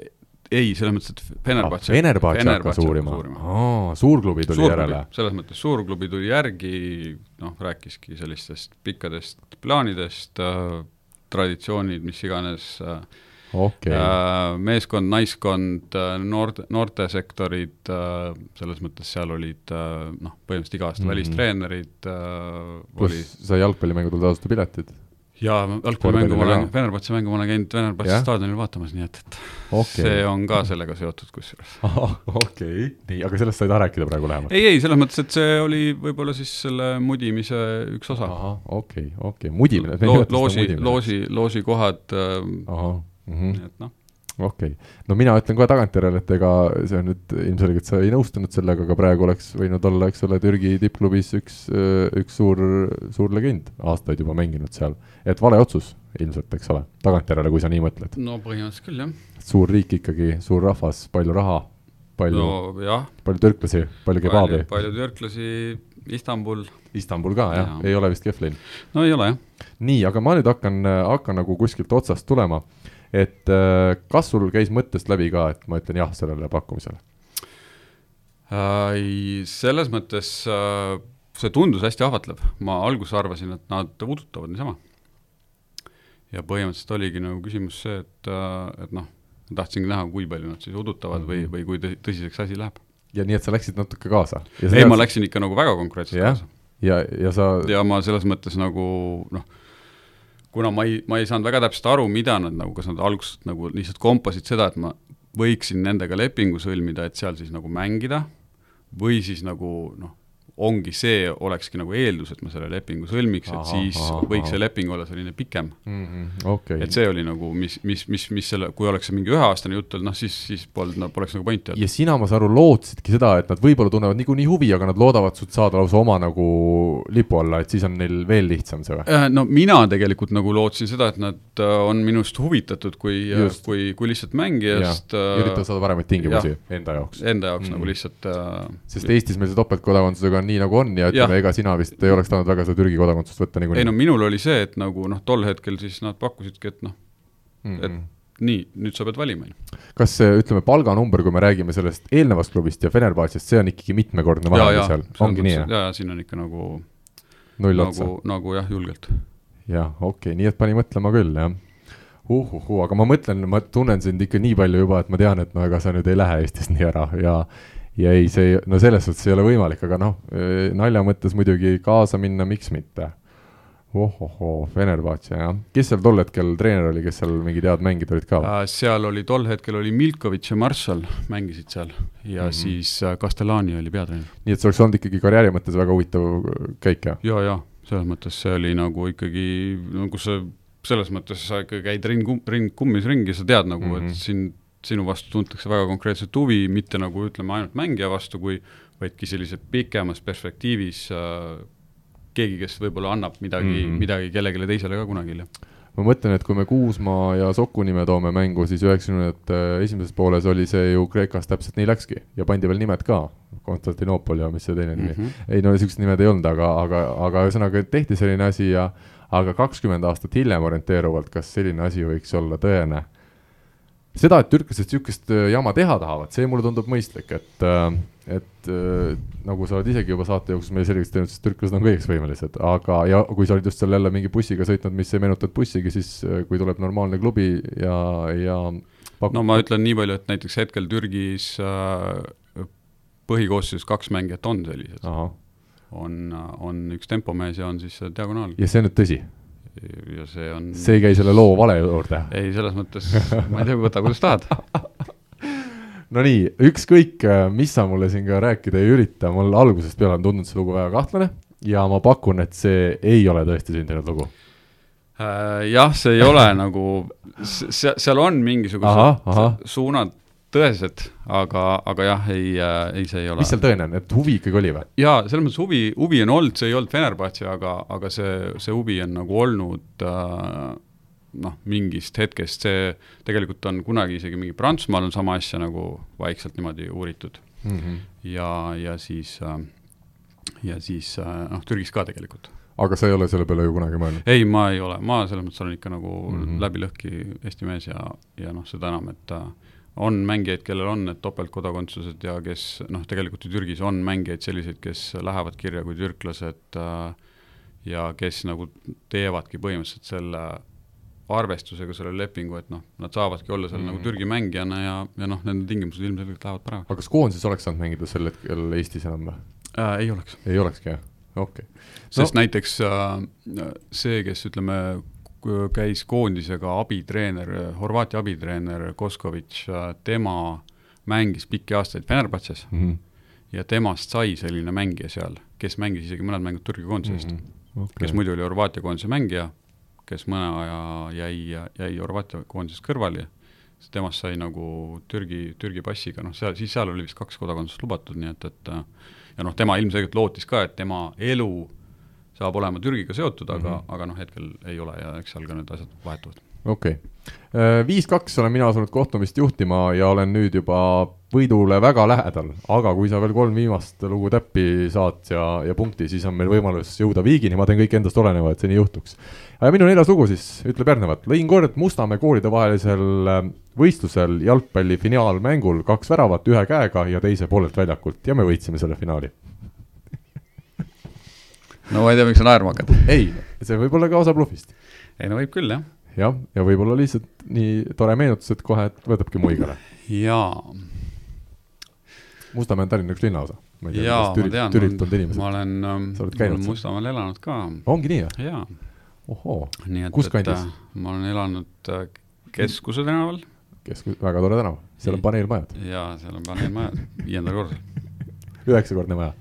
B: ei, selles mõttes, et Fenerbahce
A: ah,. Fenerbahce hakkas uurima, aa, suurklubi tuli suurklubi, järele.
B: selles mõttes suurklubi tuli järgi, noh, rääkiski sellistest pikkadest plaanidest äh,, traditsioonid, mis iganes äh,,
A: okay.
B: äh, meeskond, naiskond, äh, noorte, noortesektorid äh,, selles mõttes seal olid noh, põhimõtteliselt iga aasta mm -hmm. välistreenerid
A: pluss sai jalgpallimängudel tasuta piletid
B: jaa, jalgpallimängu ma olen, Venerbatsi mängu ma olen käinud Venerbatsi staadionil vaatamas, nii et, et okay. see on ka sellega seotud kusjuures.
A: okei nii, aga sellest sa ei taha rääkida praegu lähemalt?
B: ei, ei, selles mõttes, et see oli võib-olla siis selle mudimise üks osa.
A: okei, okei, mudimine
B: Lo. loosi, loosi, loosikohad, äh,
A: nii et noh okei okay., no mina ütlen kohe tagantjärele, et ega see on nüüd ilmselgelt sa ei nõustunud sellega, aga praegu oleks võinud olla, eks ole, Türgi tippklubis üks, üks suur, suur legend, aastaid juba mänginud seal. et vale otsus ilmselt, eks ole, tagantjärele, kui sa nii mõtled.
B: no põhimõtteliselt küll, jah.
A: suur riik ikkagi, suur rahvas, palju raha, palju
B: no,,
A: palju türklasi, palju kebaabi.
B: palju türklasi, Istanbul.
A: Istanbul ka jah ja., ei ole vist kehv linn?
B: no ei ole jah.
A: nii, aga ma nüüd hakkan, hakkan nagu kuskilt otsast tulema et äh, kas sul käis mõttest läbi ka, et ma ütlen jah sellele pakkumisele
B: äh,? selles mõttes äh, see tundus hästi ahvatlev, ma alguses arvasin, et nad udutavad niisama. ja põhimõtteliselt oligi nagu küsimus see, et, äh, et noh, tahtsingi näha, kui palju nad siis udutavad mm -hmm. või, või kui tõsiseks asi läheb.
A: ja nii, et sa läksid natuke kaasa?
B: ei, ma läksin ikka nagu väga konkreetselt
A: ja, kaasa. ja, ja sa
B: ja ma selles mõttes nagu noh, kuna ma ei, ma ei saanud väga täpselt aru, mida nad nagu, kas nad alguses nagu lihtsalt kompasid seda, et ma võiksin nendega lepingu sõlmida, et seal siis nagu mängida, või siis nagu noh, ongi see, olekski nagu eeldus, et ma selle lepingu sõlmiks, et siis aha, võiks aha. see leping olla selline pikem
A: mm. -hmm, okay.
B: et see oli nagu, mis, mis, mis, mis selle, kui oleks see mingi üheaastane jutt olnud, noh siis, siis polnud, no poleks nagu pointi
A: olnud. ja sina, ma saan aru, lootsidki seda, et nad võib-olla tunnevad niikuinii huvi, aga nad loodavad sult saada lausa oma nagu lipu alla, et siis on neil veel lihtsam see või?
B: Äh, no mina tegelikult nagu lootsin seda, et nad äh, on minust huvitatud kui, äh, kui, kui lihtsalt mängijast.
A: üritavad saada paremaid tingimusi ja, enda jaoks.
B: Enda jaoks mm. nagu lihtsalt
A: sest Eestis meil see topeltkodakondsusega on nii, nagu on ja ütleme, ega sina vist ei oleks tahtnud väga seda Türgi kodakondsust võtta niikuinii.
B: ei no minul oli see, et nagu noh, tol hetkel siis nad pakkusidki, et noh mm, -hmm. et nii, nüüd sa pead valima.
A: kas see, ütleme, palganumber, kui me räägime sellest eelnevast klubist ja Fenerbahce'ist, see on ikkagi mitmekordne vahe seal, ongi nii,
B: jah? jaa, siin on ikka nagu
A: null
B: nagu,
A: otsa?
B: nagu jah, julgelt.
A: jah, okei okay,, nii et pani mõtlema küll, jah uhuhuu, aga ma mõtlen, ma tunnen sind ikka nii palju juba, et ma tean, et no ega sa nüüd ei lähe Eestist nii ära ja ja ei, see, no selles suhtes ei ole võimalik, aga noh, nalja mõttes muidugi kaasa minna, miks mitte. ohohoo, Fenerbahce jah, kes seal tol hetkel treener oli, kes seal mingid head mängijad olid ka?
B: Äh, seal oli tol hetkel oli Milkovitš ja Marshall mängisid seal ja mm -hmm. siis äh, Castellani oli peatreener.
A: nii et see oleks olnud ikkagi karjääri mõttes väga huvitav käik, jah?
B: ja, ja selles mõttes see oli nagu ikkagi nagu see selles mõttes sa ikka käid ring, ring kummis ringi, sa tead nagu mm, -hmm. et sind sinu vastu tuntakse väga konkreetset huvi, mitte nagu ütleme, ainult mängija vastu, kui vaidki sellise pikemas perspektiivis äh, keegi, kes võib-olla annab midagi mm, -hmm. midagi kellelegi teisele ka kunagi hiljem.
A: ma mõtlen, et kui me Kuusmaa ja Soku nime toome mängu, siis üheksakümnendate esimeses pooles oli see ju Kreekas täpselt nii läkski ja pandi veel nimed ka, Konstantinoopol ja mis see teine nimi mm, -hmm. ei no niisugused nimed ei olnud, aga, aga, aga ühesõnaga tehti selline asi ja aga kakskümmend aastat hiljem orienteeruvalt, kas selline asi võiks olla tõene seda, et türklased niisugust äh, jama teha tahavad, see mulle tundub mõistlik, et, äh, et äh, nagu sa oled isegi juba saate jooksul meile selgeks teinud, siis türklased on kõigeks võimelised, aga, ja kui sa olid just seal jälle mingi bussiga sõitnud, mis ei meenutanud bussigi, siis kui tuleb normaalne klubi ja, ja
B: pakub... no ma ütlen nii palju, et näiteks hetkel Türgis põhikoosseisus kaks mängijat on sellised. on, on üks tempomees ja on siis diagonaal.
A: ja see on nüüd tõsi?
B: Ja see on
A: see ei käi selle loo vale juurde?
B: ei, selles mõttes, ma ei tea, võta kuidas tahad.
A: Nonii, ükskõik, mis sa mulle siin ka rääkida ei ürita, mul algusest peale on tundunud see lugu väga kahtlane ja ma pakun, et see ei ole tõesti sündinud lugu.
B: Äh, jah, see ei ole nagu, seal on mingisugused suunad tõesed, aga, aga jah, ei ei, see ei ole.
A: mis seal tõene on, et huvi ikkagi oli või?
B: jaa, selles mõttes huvi, huvi on olnud, see ei olnud Fenerbahce, aga, aga see, see huvi on nagu olnud äh, noh, mingist hetkest, see tegelikult on kunagi isegi mingi Prantsusmaal on sama asja nagu vaikselt niimoodi uuritud mm. -hmm. ja, ja siis äh,, ja siis äh, noh, Türgis ka tegelikult
A: aga sa ei ole selle peale ju kunagi mõelnud?
B: ei, ma ei ole, ma selles mõttes olen ikka nagu mm -hmm. läbi lõhki Eesti mees ja, ja noh, seda enam, et äh, on mängijaid, kellel on need topeltkodakondsused ja kes noh, tegelikult ju Türgis on mängijaid selliseid, kes lähevad kirja kui türklased äh, ja kes nagu teevadki põhimõtteliselt selle arvestusega selle lepingu, et noh, nad saavadki olla seal mm. nagu Türgi mängijana ja, ja noh, nende tingimused ilmselgelt lähevad paremaks.
A: aga kas koondises oleks saanud mängida sel hetkel Eestis enam või
B: äh,? ei oleks.
A: ei olekski, jah? okei okay..
B: sest no. näiteks äh, see, kes ütleme, käis koondisega abitreener, Horvaatia abitreener Koskovitš tema mängis pikki aastaid Fenerbahces mm -hmm. ja temast sai selline mängija seal, kes mängis isegi mõned mängud Türgi koondise eest mm. -hmm. Okay. kes muidu oli Horvaatia koondise mängija kes mõne aja jäi, jäi Horvaatia koondisest kõrvale, siis temast sai nagu Türgi, Türgi passiga, noh, seal, siis seal oli vist kaks kodakondsust lubatud, nii et, et ja noh, tema ilmselgelt lootis ka, et tema elu saab olema Türgiga seotud, aga mm, -hmm. aga noh, hetkel ei ole ja eks seal ka need asjad vahetuvad.
A: okei okay., viis-kaks olen mina asunud kohtumist juhtima ja olen nüüd juba võidule väga lähedal, aga kui sa veel kolm viimast lugu täppi saad ja, ja punkti, siis on meil võimalus jõuda viigini, ma teen kõik endast oleneva, et see nii juhtuks aga minu neljas lugu siis ütleb järgnevalt, lõin kord Mustamäe koolidevahelisel äh, võistlusel jalgpalli finaalmängul kaks väravat ühe käega ja teise poolelt väljakult ja me võitsime selle finaali.
B: No ma ei tea, miks sa naerma hakkad.
A: ei, see võib olla ka osa blufist.
B: ei no võib küll, jah.
A: jah, ja võib-olla lihtsalt nii tore meenutus, et kohe võtabki muigale.
B: jaa.
A: Mustamäe on Tallinna üks linnaosa.
B: jaa, ma tean, ma olen, olen Mustamäel elanud ka.
A: ongi nii,
B: jah? jaa
A: ohoo,
B: kus kandis? Äh, ma olen elanud äh, Keskuse tänaval.
A: Keskus, väga tore tänav, seal on paneelmajad.
B: jaa, seal on paneelmajad, viiendal korrusel.
A: üheksakordne maja?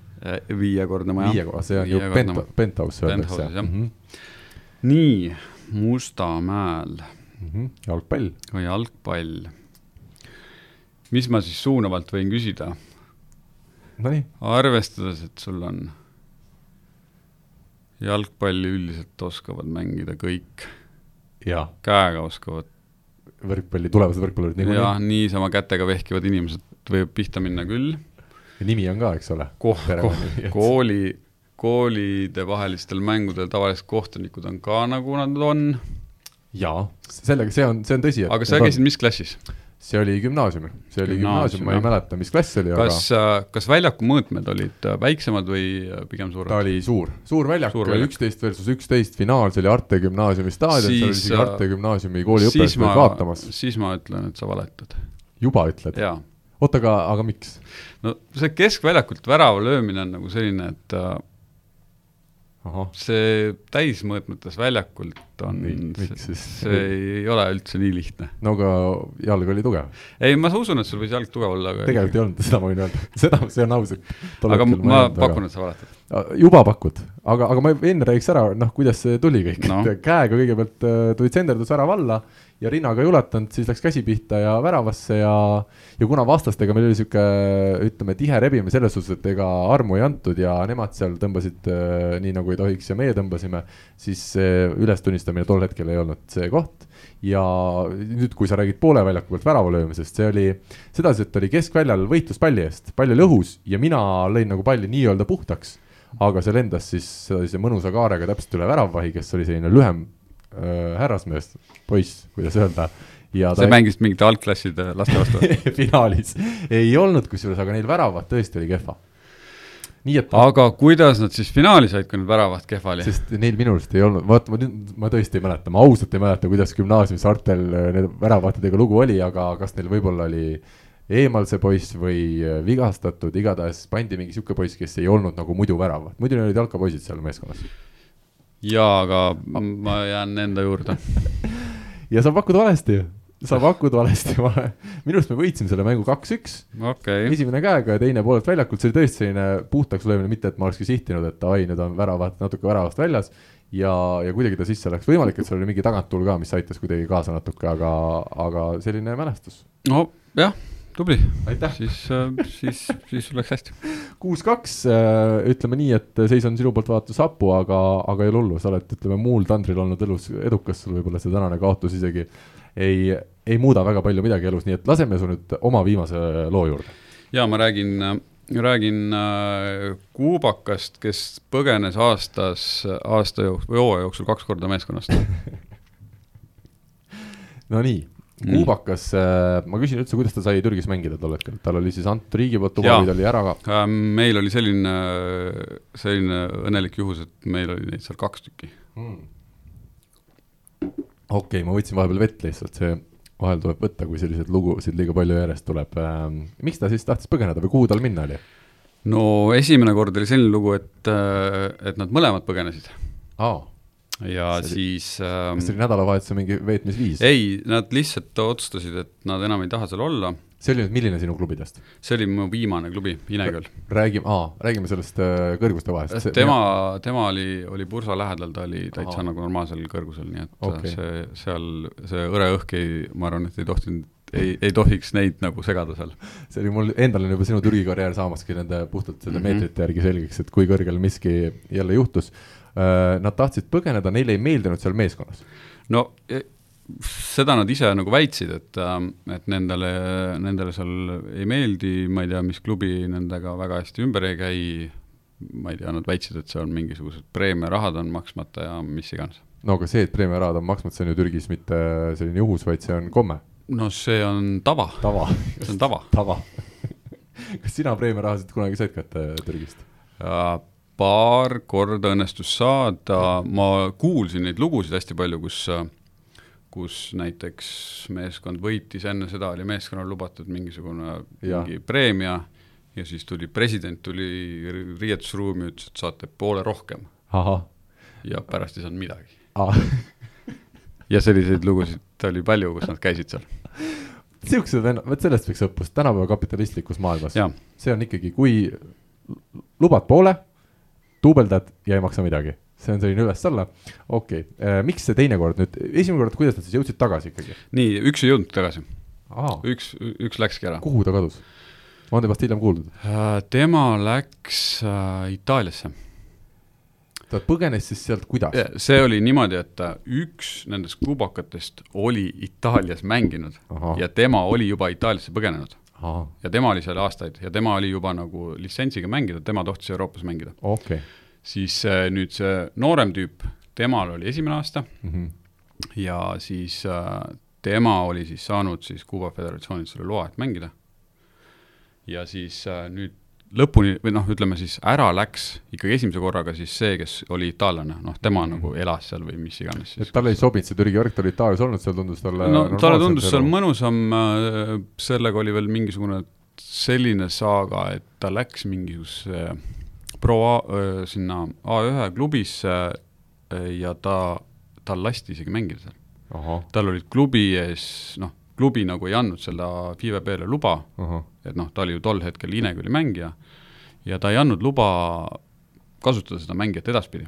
B: Viiekordne maja.
A: viie, see on ju pent-, penthouse öeldakse.
B: mm. -hmm. nii, Mustamäel
A: mm. -hmm. jalgpall.
B: jalgpall. mis ma siis suunavalt võin küsida?
A: Nonii.
B: arvestades, et sul on jalgpalli üldiselt oskavad mängida kõik. käega oskavad.
A: võrkpalli, tulevased võrkpallurid
B: niikuinii. jah, niisama kätega vehkivad inimesed võib pihta minna küll.
A: Nimi on ka, eks ole
B: ko? Ko kooli, koolide vahelistel mängudel tavaliselt kohtunikud on ka nagu nad on.
A: jaa, sellega, see on, see on tõsi.
B: aga sa käisid mis klassis?
A: see oli gümnaasium, see oli gümnaasium, ma ei mäleta, mis klass see oli,
B: aga kas, äh, kas väljaku mõõtmed olid äh, väiksemad või äh, pigem suuremad?
A: ta oli suur, suur väljak, üksteist versus üksteist finaal, see oli Arte gümnaasiumi staadion, seal oli isegi Arte gümnaasiumi kooli õpetajad vaatamas.
B: siis ma ütlen, et sa valetad.
A: juba ütled? Oota, aga, aga miks?
B: no see keskväljakult värava löömine on nagu selline, et see täismõõtmetes väljakult on, see, see ei ole üldse nii lihtne.
A: no aga jalg oli tugev.
B: ei, ma usun, et sul võis jalg tugev olla, aga
A: tegelikult ei olnud, seda ma võin öelda, seda, see on aus, et
B: aga ma, ma pakun, et sa valetad.
A: juba pakud, aga, aga ma enne räägiks ära, noh, kuidas see tuli kõik no., et käega kõigepealt äh, tuli tsenderdus värav alla ja rinnaga ei ulatanud, siis läks käsi pihta ja väravasse ja ja kuna vastastega meil oli niisugune ütleme, tihe rebimine selles suhtes, et ega armu ei antud ja nemad seal tõmbasid äh, nii, nagu ei tohiks ja meie tõmbasime, siis see ülestunnistamine tol hetkel ei olnud see koht. Ja nüüd, kui sa räägid poole väljaku pealt värava löömisest, see oli sedasi, et oli keskväljal võitlus palli eest, pall oli õhus ja mina lõin nagu palli nii-öelda puhtaks aga see lendas siis sellise mõnusa kaarega täpselt üle väravvahi, kes oli selline lühem äh, härrasmees, poiss, kuidas öelda.
B: ja sa ei... mängisid mingite algklasside laste vastu
A: finaalis ei olnud kusjuures, aga neil väravat tõesti oli kehva.
B: nii et aga kuidas nad siis finaali said, kui need väravad kehva oli?
A: sest neil minu arust ei olnud, vaata ma nüüd, ma tõesti ei mäleta, ma ausalt ei mäleta, kuidas gümnaasiumis Artel äh, need väravatidega lugu oli, aga kas neil võib-olla oli eemal see poiss või äh, vigastatud, igatahes pandi mingi sihuke poiss, kes ei olnud nagu muidu värav, muidu neil olid jalkapoisid seal meeskonnas
B: jaa, aga ma jään enda juurde.
A: Ja sa pakud valesti. Sa pakud valesti, minu arust me võitsime selle mängu kaks-üks.
B: Okay..
A: esimene käega ja teine poolelt väljakult, see oli tõesti selline puhtaks löömine, mitte et ma olekski sihtinud, et davai, nüüd on väravad natuke väravast väljas. ja, ja kuidagi ta sisse läks, võimalik, et seal oli mingi taganttuul ka, mis aitas kuidagi kaasa natuke, aga, aga selline mälestus.
B: no jah tubli,
A: siis,
B: äh, siis, siis sul läks hästi.
A: kuus-kaks, äh, ütleme nii, et seis on sinu poolt vaadates hapu, aga, aga ei ole hullu, sa oled, ütleme, muul tandril olnud elus edukas, sul võib-olla see tänane kaotus isegi ei, ei muuda väga palju midagi elus, nii et laseme su nüüd oma viimase loo juurde.
B: ja ma räägin räägin äh, kuubakast, kes põgenes aastas, aasta jooksul või hooaja jooksul kaks korda meeskonnast.
A: No nii kuubakas äh,, ma küsin üldse, kuidas ta sai Türgis mängida tol hetkel, tal oli siis antud riigi poolt ta oli ära ka?
B: Ähm, meil oli selline, selline õnnelik juhus, et meil oli neid seal kaks tükki.
A: mm. okei okay,, ma võtsin vahepeal vett lihtsalt, see vahel tuleb võtta, kui selliseid lugusid liiga palju järjest tuleb ähm,. miks ta siis tahtis põgeneda või kuhu tal minna oli
B: no esimene kord oli selline lugu, et, et nad mõlemad põgenesid
A: oh,?
B: Ja
A: See
B: siis ähm,
A: kas see oli nädalavahetuse mingi veetmisviis?
B: ei, nad lihtsalt otsustasid, et nad enam ei taha seal olla.
A: see oli nüüd milline sinu klubidest?
B: see oli mu viimane klubi, Ineküll.
A: räägime, aa, räägime sellest äh, kõrguste vahest.
B: tema, tema oli, oli Bursa lähedal, ta oli täitsa
A: Ahah.
B: nagu normaalsel kõrgusel, nii et
A: Okei.
B: okay. see, seal see hõre õhk ei, ma arvan, et ei tohtinud, ei, ei tohiks neid nagu segada seal.
A: see oli mul endal on juba sinu Türgi karjäär saamaski nende puhtalt selle mm. -hmm. meetrite järgi selgeks, et kui kõrgel miski jälle juhtus. Nad tahtsid põgeneda, neile ei meeldinud seal meeskonnas.
B: no e- seda nad ise nagu väitsid, et, et nendele, nendele seal ei meeldi, ma ei tea, mis klubi nendega väga hästi ümber ei käi, ma ei tea, nad väitsid, et seal mingisugused preemiarahad on maksmata ja mis iganes.
A: no aga see, et preemiarahad on maksmata, see on ju Türgis mitte selline juhus, vaid see on komme,
B: no see on tava,
A: tava,
B: see on tava.
A: tava. kas sina preemiarahasid kunagi said kätte Türgist?
B: Paar korda õnnestus saada, ma kuulsin neid lugusid hästi palju, kus kus näiteks meeskond võitis, enne seda oli meeskonnale lubatud mingisugune
A: Jah.
B: mingi preemia ja siis tuli president tuli ri- riietusruumi, ütles, et saate poole rohkem ja pärast ei saanud midagi.
A: aa,
B: ja selliseid lugusid oli palju, kus nad käisid seal.
A: siuksed vennad, vot sellest võiks õppust tänapäeva kapitalistlikus maailmas. See on ikkagi, kui lubad poole, duubeldad ja ei maksa midagi, see on selline üles-alla. okei okay., miks see teine kord nüüd, esimene kord, kuidas nad siis jõudsid tagasi ikkagi?
B: nii, üks ei jõudnud tagasi, üks, üks läkski ära.
A: kuhu ta kadus? ma olen temast hiljem kuulnud.
B: tema läks äh, Itaaliasse.
A: ta põgenes siis sealt kuidas?
B: see oli niimoodi, et äh, üks nendest kuubakatest oli Itaalias mänginud
A: ahah,
B: ja tema oli juba Itaaliasse põgenenud ja tema oli seal aastaid ja tema oli juba nagu litsentsiga mängida, tema tohtis Euroopas mängida.
A: okei.
B: siis äh, nüüd see noorem tüüp, temal oli esimene aasta
A: Mhm.
B: ja siis äh, tema oli siis saanud siis Kuuba Föderatsioonilt selle loa, et mängida. ja siis äh, nüüd lõpuni või noh, ütleme siis ära läks ikkagi esimese korraga siis see, kes oli itaallane, noh, tema
A: Mhm.
B: nagu elas seal või mis iganes
A: et
B: siis.
A: talle ei sobinud see Türgi värk, ta oli Itaalias olnud, seal tundus talle
B: no talle tundus seal mõnusam, sellega oli veel mingisugune selline saaga, et ta läks mingisuguse pro A, sinna A1 klubisse äh, ja ta, tal lasti isegi mängida seal. tal olid klubi ees, noh, klubi nagu ei andnud seda FIVE B-le luba,
A: ahah,
B: et noh, ta oli ju tol hetkel Ineküli mängija ja ta ei andnud luba kasutada seda mängijat edaspidi.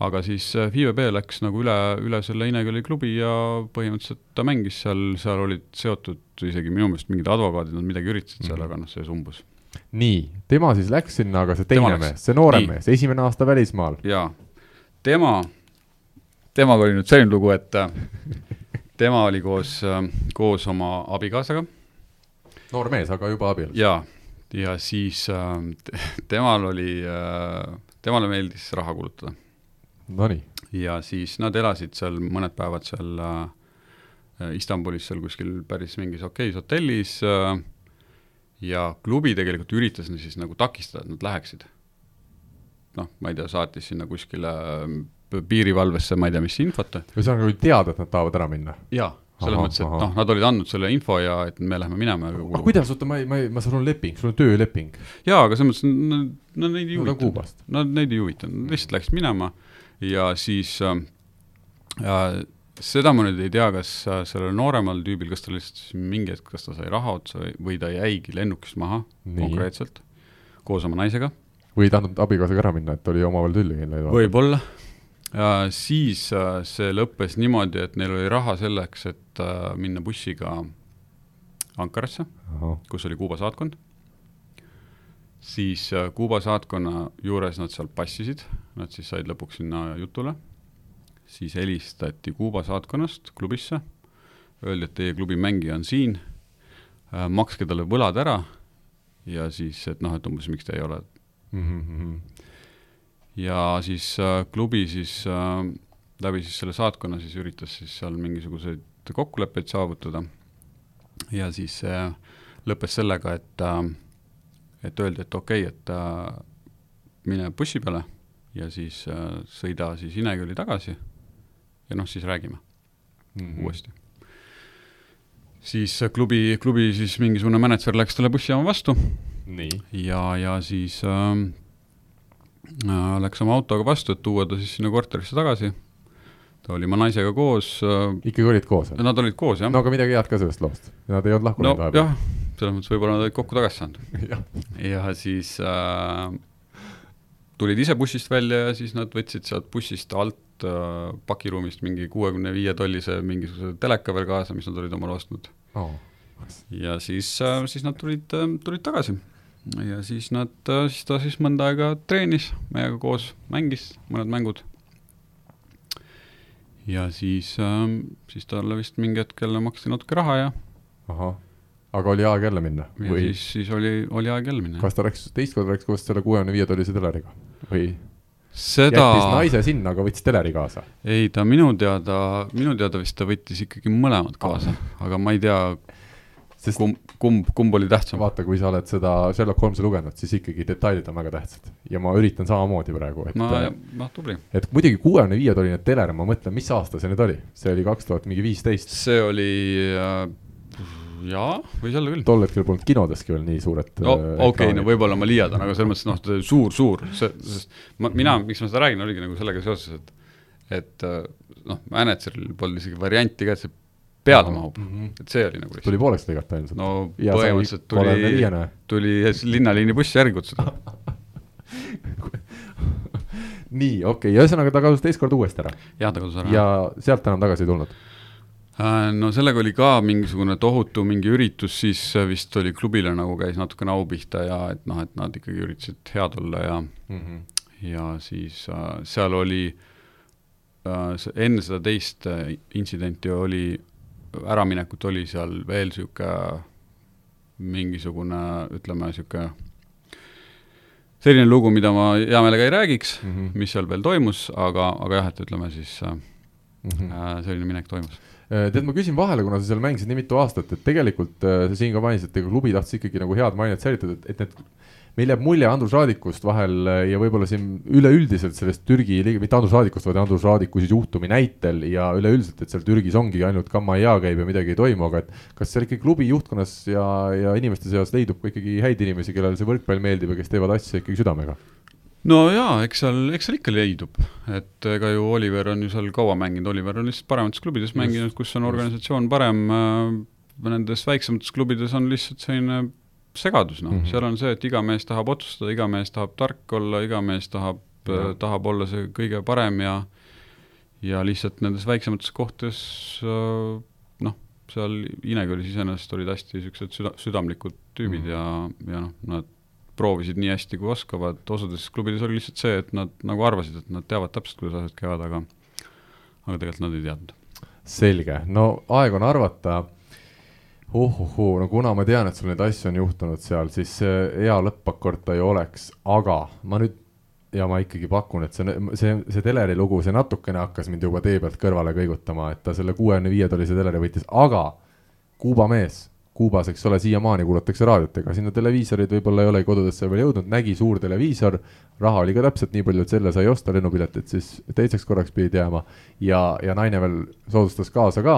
B: aga siis äh, FIVE B läks nagu üle, üle selle Ineküli klubi ja põhimõtteliselt ta mängis seal, seal olid seotud isegi minu meelest mingid advokaadid, nad midagi üritasid seal mm, -hmm. aga noh, see sumbus.
A: nii, tema siis läks sinna, aga see teine mees, see noorem mees, esimene aasta välismaal.
B: jaa, tema, temaga oli nüüd selline lugu, et äh, tema oli koos, koos oma abikaasaga
A: noor mees, aga juba abielus.
B: jaa, ja siis äh, te- temal oli äh,, temale meeldis raha kulutada
A: Nonii,
B: ja siis nad elasid seal mõned päevad seal äh, Istanbulis seal kuskil päris mingis okeis hotellis äh, ja klubi tegelikult üritas neid siis nagu takistada, et nad läheksid. noh, ma ei tea, saatis sinna kuskile äh, piirivalvesse, ma ei tea, mis infot.
A: ühesõnaga oli teada, et nad tahavad ära minna.
B: jaa, selles
A: Ahah,
B: mõttes, et noh, nad olid andnud selle info ja et me läheme minema.
A: aga kuidas, oota, ma ei, ma ei, ma sul on leping, sul on tööleping,
B: jaa, aga selles mõttes, no, no neid ei
A: no
B: huvitanud. Nad neid ei huvitanud, lihtsalt läksid minema ja siis äh, äh, seda ma nüüd ei tea, kas äh, sellel nooremal tüübil, kas tal lihtsalt mingi hetk, kas ta sai raha otsa või, ta jäigi lennukist maha
A: Nii.
B: konkreetselt koos oma naisega,
A: või ei tahtnud abikaasaga ära minna, et oli omavahel tülli läinud.
B: võib-olla. siis äh, see lõppes niimoodi, et neil oli raha selleks, et äh, minna bussiga Ankarasse, kus oli Kuuba saatkond. siis äh, Kuuba saatkonna juures nad seal passisid, nad siis said lõpuks sinna jutule. siis helistati Kuuba saatkonnast klubisse, öeldi, et teie klubi mängija on siin, makske talle võlad ära ja siis, et noh, et umbes miks te ei ole
A: Mhm,
B: ja siis äh, klubi siis äh, läbi siis selle saatkonna siis üritas siis seal mingisuguseid kokkuleppeid saavutada. ja siis see lõppes sellega, et, et öeldi, et okei okay,, et mine bussi peale ja siis sõida siis Ineküli tagasi ja noh, siis räägime mm -hmm. uuesti. siis klubi, klubi siis mingisugune mänedžer läks talle bussijaama vastu ja, ja siis äh, äh, läks oma autoga vastu, et tuua ta siis sinna korterisse tagasi. ta oli oma naisega koos äh,.
A: ikkagi olid koos?
B: Nad olid koos, jah.
A: no aga midagi head ka sellest loost, nad ei olnud lahkunud
B: no, vahepeal? jah, selles mõttes võib-olla nad olid kokku tagasi saanud ja siis äh, tulid ise bussist välja ja siis nad võtsid sealt bussist alt äh, pakiruumist mingi kuuekümne viie tollise mingisuguse teleka veel kaasa, mis nad olid omale ostnud oh.. ja siis äh,, siis nad tulid äh,, tulid tagasi ja siis nad, siis ta siis mõnda aega treenis meiega koos, mängis mõned mängud. ja siis, ähm, siis talle vist mingi hetkel maksti natuke raha ja.
A: ahah, aga oli aeg jälle minna?
B: või? siis, siis oli, oli aeg jälle minna.
A: kas ta läks, teist korda läks koos selle kuuekümne viie tollise teleriga või?
B: seda
A: jättis naise sinna, aga võttis teleri kaasa?
B: ei, ta minu teada, minu teada vist ta võttis ikkagi mõlemad kaasa, aga ma ei tea, Sest kumb, kumb, kumb oli tähtsam?
A: vaata, kui sa oled seda Sherlock Holmesi lugenud, siis ikkagi detailid on väga tähtsad ja ma üritan samamoodi praegu,
B: et no, noh, tubli.
A: et muidugi kuuekümne viied oli need teler, ma mõtlen, mis aasta see nüüd oli, see oli kaks tuhat mingi viisteist.
B: see oli äh, jaa, võis olla küll.
A: tol hetkel polnud kinodeski veel nii suured
B: no äh, okei okay,, no võib-olla ma liialdan, aga selles mõttes noh, suur, suur, see, sest ma, mina, miks ma seda räägin, oligi nagu sellega seoses, et et äh, noh, mänedžeril polnud isegi varianti ka, et see peale mahub mm, -hmm. et see oli nagu
A: tuli pooleks lõigata ilmselt.
B: no ja põhimõtteliselt tuli, tuli linnaliini buss järgi kutsuda
A: nii, okei okay., ühesõnaga ta kadus teist korda uuesti ära?
B: jah, ta kadus ära.
A: ja sealt enam tagasi ei tulnud?
B: Äh, no sellega oli ka mingisugune tohutu mingi üritus, siis vist oli klubile nagu käis natukene au pihta ja et noh, et nad ikkagi üritasid head olla ja mm, -hmm. ja siis äh, seal oli äh, enne seda teist äh, intsidenti oli äraminekut oli seal veel niisugune mingisugune, ütleme, niisugune selline lugu, mida ma hea meelega ei räägiks mm, -hmm. mis seal veel toimus, aga, aga jah, et ütleme siis mm -hmm. selline minek toimus
A: äh, tead, ma küsin vahele, kuna sa seal mängisid nii mitu aastat, et tegelikult sa siin ka mainisid, et ega klubi tahtis ikkagi nagu head mainet säilitada, et, et need meil jääb mulje Andrus Raadikust vahel äh, ja võib-olla siin üleüldiselt sellest Türgi liiga, mitte Andrus Raadikust, vaid Andrus Raadiku siis juhtumi näitel ja üleüldiselt, et seal Türgis ongi ainult Kammaia käib ja midagi ei toimu, aga et kas seal ikkagi klubi juhtkonnas ja, ja inimeste seas leidub ka ikkagi häid inimesi, kellele see võrkpall meeldib ja kes teevad asja ikkagi südamega?
B: no jaa, eks seal, eks seal ikka leidub, et ega ju Oliver on ju seal kaua mänginud, Oliver on lihtsalt paremates klubides mänginud, kus on organisatsioon parem äh,, nendes väiksemates klubides on lihtsalt selline segadus, noh mm -hmm., seal on see, et iga mees tahab otsustada, iga mees tahab tark olla, iga mees tahab äh,, tahab olla see kõige parem ja ja lihtsalt nendes väiksemates kohtades äh, noh, seal Inekülis iseenesest olid hästi niisugused süda-, südamlikud tüübid mm -hmm. ja, ja noh, nad proovisid nii hästi, kui oskavad, osades klubides oli lihtsalt see, et nad nagu arvasid, et nad teavad täpselt, kuidas asjad käivad, aga aga tegelikult nad ei teadnud.
A: selge, no aeg on arvata uhuhuu, no kuna ma tean, et sul neid asju on juhtunud seal, siis hea lõppakord ta ju oleks, aga ma nüüd ja ma ikkagi pakun, et see, see, see teleri lugu, see natukene hakkas mind juba tee pealt kõrvale kõigutama, et ta selle kuuekümne viie tollise teleri võitis, aga Kuuba mees, Kuubas, eks ole, siiamaani kuulatakse raadiot, ega sinna televiisorid võib-olla ei ole kodudesse veel jõudnud, nägi suur televiisor, raha oli ka täpselt nii palju, et selle sai osta, lennupiletit siis teiseks korraks pidid jääma ja, ja naine veel soodustas kaasa ka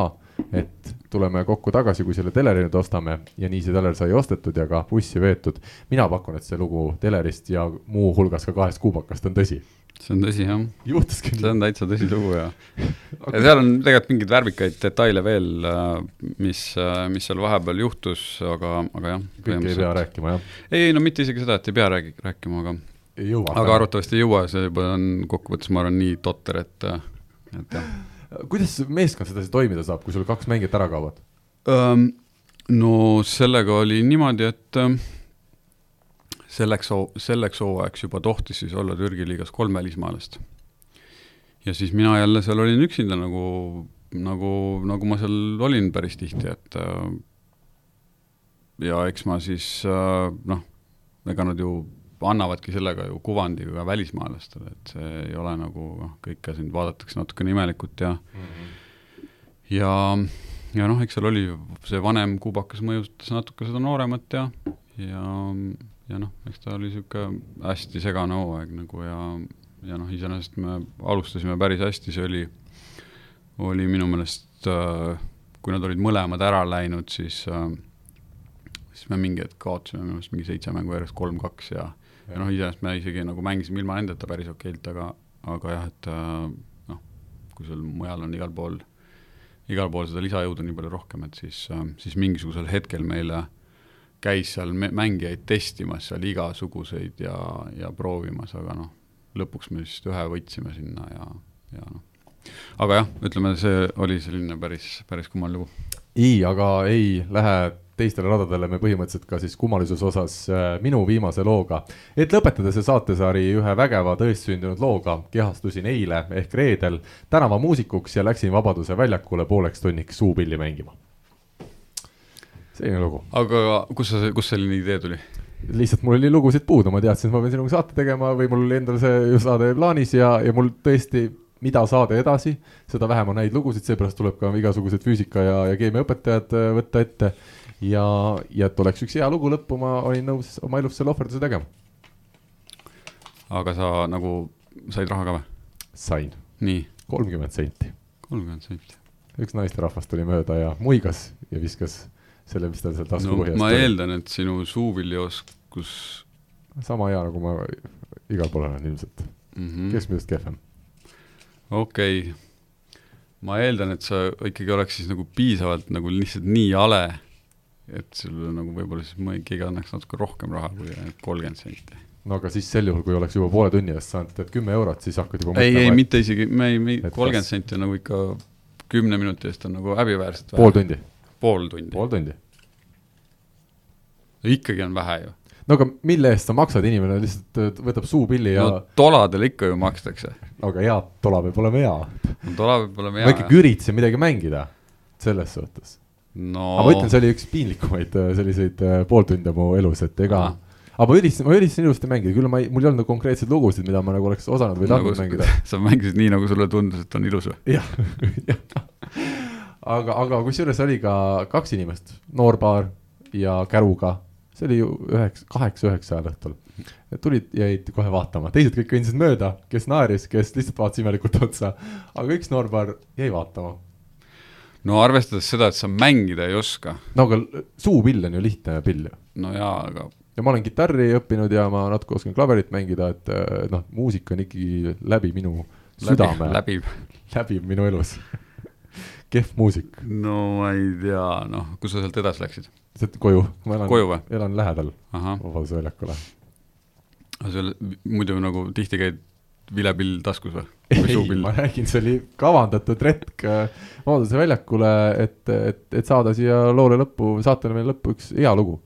A: et tuleme kokku tagasi, kui selle teleri nüüd ostame ja nii see teler sai ostetud ja ka bussi veetud. mina pakun, et see lugu telerist ja muuhulgas ka kahest kuubakast on tõsi.
B: see on tõsi, jah.
A: juhtuski
B: see on täitsa tõsilugu ja okay. ja seal on tegelikult mingeid värvikaid detaile veel, äh, mis, äh, mis seal vahepeal juhtus, aga, aga jah.
A: kõike ei pea rääkima, jah?
B: ei, no mitte isegi seda, et ei pea räägi-, rääkima, aga
A: jõua.
B: aga arvatavasti ei jõua, see juba on kokkuvõttes, ma arvan, nii totter, et, et jah
A: kuidas meeskond sedasi toimida saab, kui sul kaks mängijat ära kaovad
B: um,? no sellega oli niimoodi, et um, selleks, selleks hooajaks juba tohtis siis olla Türgi liigas kolm välismaalast. ja siis mina jälle seal olin üksinda nagu, nagu, nagu ma seal olin päris tihti, et ja eks ma siis noh, ega nad ju annavadki sellega ju kuvandi ka välismaalastele, et see ei ole nagu noh, kõike sind vaadatakse natukene imelikult ja mm -hmm. ja ja noh, eks seal oli see vanem kuubakas mõjutas natuke seda nooremat ja, ja, ja noh, eks ta oli niisugune hästi segane hooaeg nagu ja, ja noh, iseenesest me alustasime päris hästi, see oli, oli minu meelest äh, kui nad olid mõlemad ära läinud, siis äh,, siis me mingi hetk kaotasime minu meelest mingi seitse mängu järjest, kolm-kaks ja, ja, ja noh, iseenesest me isegi nagu mängisime ilma nendeta päris okeilt, aga, aga jah, et äh, noh, kui sul mujal on igal pool, igal pool seda lisajõudu nii palju rohkem, et siis äh,, siis mingisugusel hetkel meile käis seal mängijaid testimas seal igasuguseid ja, ja proovimas, aga noh, lõpuks me vist ühe võitsime sinna ja, ja noh, aga jah, ütleme, see oli selline päris, päris kummaline lugu.
A: ei, aga ei lähe teistele radadele me põhimõtteliselt ka siis kummalisuse osas äh, minu viimase looga. et lõpetada see saatesari ühe vägeva tõestsündinud looga, kehastusin eile ehk reedel tänavamuusikuks ja läksin Vabaduse väljakule pooleks tunniks suupilli mängima. selline lugu.
B: aga kus sa, kust selline idee tuli?
A: lihtsalt mul oli lugusid puudu, ma teadsin, et ma pean sinuga saate tegema või mul oli endal see saade plaanis ja, ja mul tõesti mida saada edasi, seda vähem on häid lugusid, seepärast tuleb ka igasugused füüsika ja, ja keemiaõpetajad äh, võtta ette. Ja, ja et oleks üks hea lugu lõppu, ma olin nõus oma elus selle ohverduse tegema.
B: aga sa nagu said raha ka või?
A: sain.
B: nii?
A: kolmkümmend senti.
B: kolmkümmend senti.
A: üks naisterahvas tuli mööda ja muigas ja viskas selle, mis tal seal taskupohjas
B: no, ma eeldan, et sinu suuviljaoskus
A: sama hea, nagu ma igal pool olen ilmselt mm -hmm.. keskmisest kehvem
B: okei okay., ma eeldan, et sa ikkagi oleks siis nagu piisavalt nagu lihtsalt nii hale, et sul nagu võib-olla siis mõni, keegi annaks natuke rohkem raha kui kolmkümmend senti.
A: no aga siis sel juhul, kui oleks juba poole tunni eest saanud, tead kümme eurot, siis hakkad juba
B: ei, ei, mitte isegi, me ei, me kolmkümmend kas... senti on nagu ikka kümne minuti eest on nagu häbiväärselt
A: vähe. pool tundi?
B: pool tundi.
A: pool tundi.
B: ikkagi on vähe ju
A: no aga mille eest sa maksad, inimene lihtsalt äh, võtab suupilli ja no
B: toladel ikka ju makstakse.
A: no aga hea, tola peab olema hea.
B: no tola peab olema hea.
A: ma ikkagi üritasin midagi mängida, selles suhtes
B: no..
A: aga ma ütlen, see oli üks piinlikumaid äh, selliseid äh, pooltunde mu elus, et ega aga ma üritasin, ma üritasin ilusti mängida, küll ma ei, mul ei olnud nagu konkreetseid lugusid, mida ma nagu oleks osanud või tahtnud nagu, mängida.
B: sa mängisid nii, nagu sulle tundus, et on ilus või?
A: jah, jah. aga, aga kusjuures oli ka kaks inimest, noor paar ja käruga see oli ju üheksa, kaheksa-üheksa ajal õhtul. tulid, jäid kohe vaatama, teised kõik kõndisid mööda, kes naeris, kes lihtsalt vaatas imelikult otsa, aga üks noorpaar jäi vaatama.
B: No arvestades seda, et sa mängida ei oska.
A: no aga suupill on ju lihtne pill ju.
B: no jaa, aga
A: ja ma olen kitarri õppinud ja ma natuke oskan klaverit mängida, et noh, muusika on ikkagi läbi minu südame.
B: läbib.
A: läbib minu elus kehv muusik.
B: no ma ei tea, noh, kus sa sealt edasi läksid?
A: koju, ma
B: elan,
A: elan lähedal Vabaduse väljakule.
B: aga seal muidu nagu tihti käid vilepill taskus või?
A: ei, ma räägin, see oli kavandatud retk äh, Vabaduse väljakule, et, et, et saada siia loole lõppu, saatele meil lõppu üks hea lugu.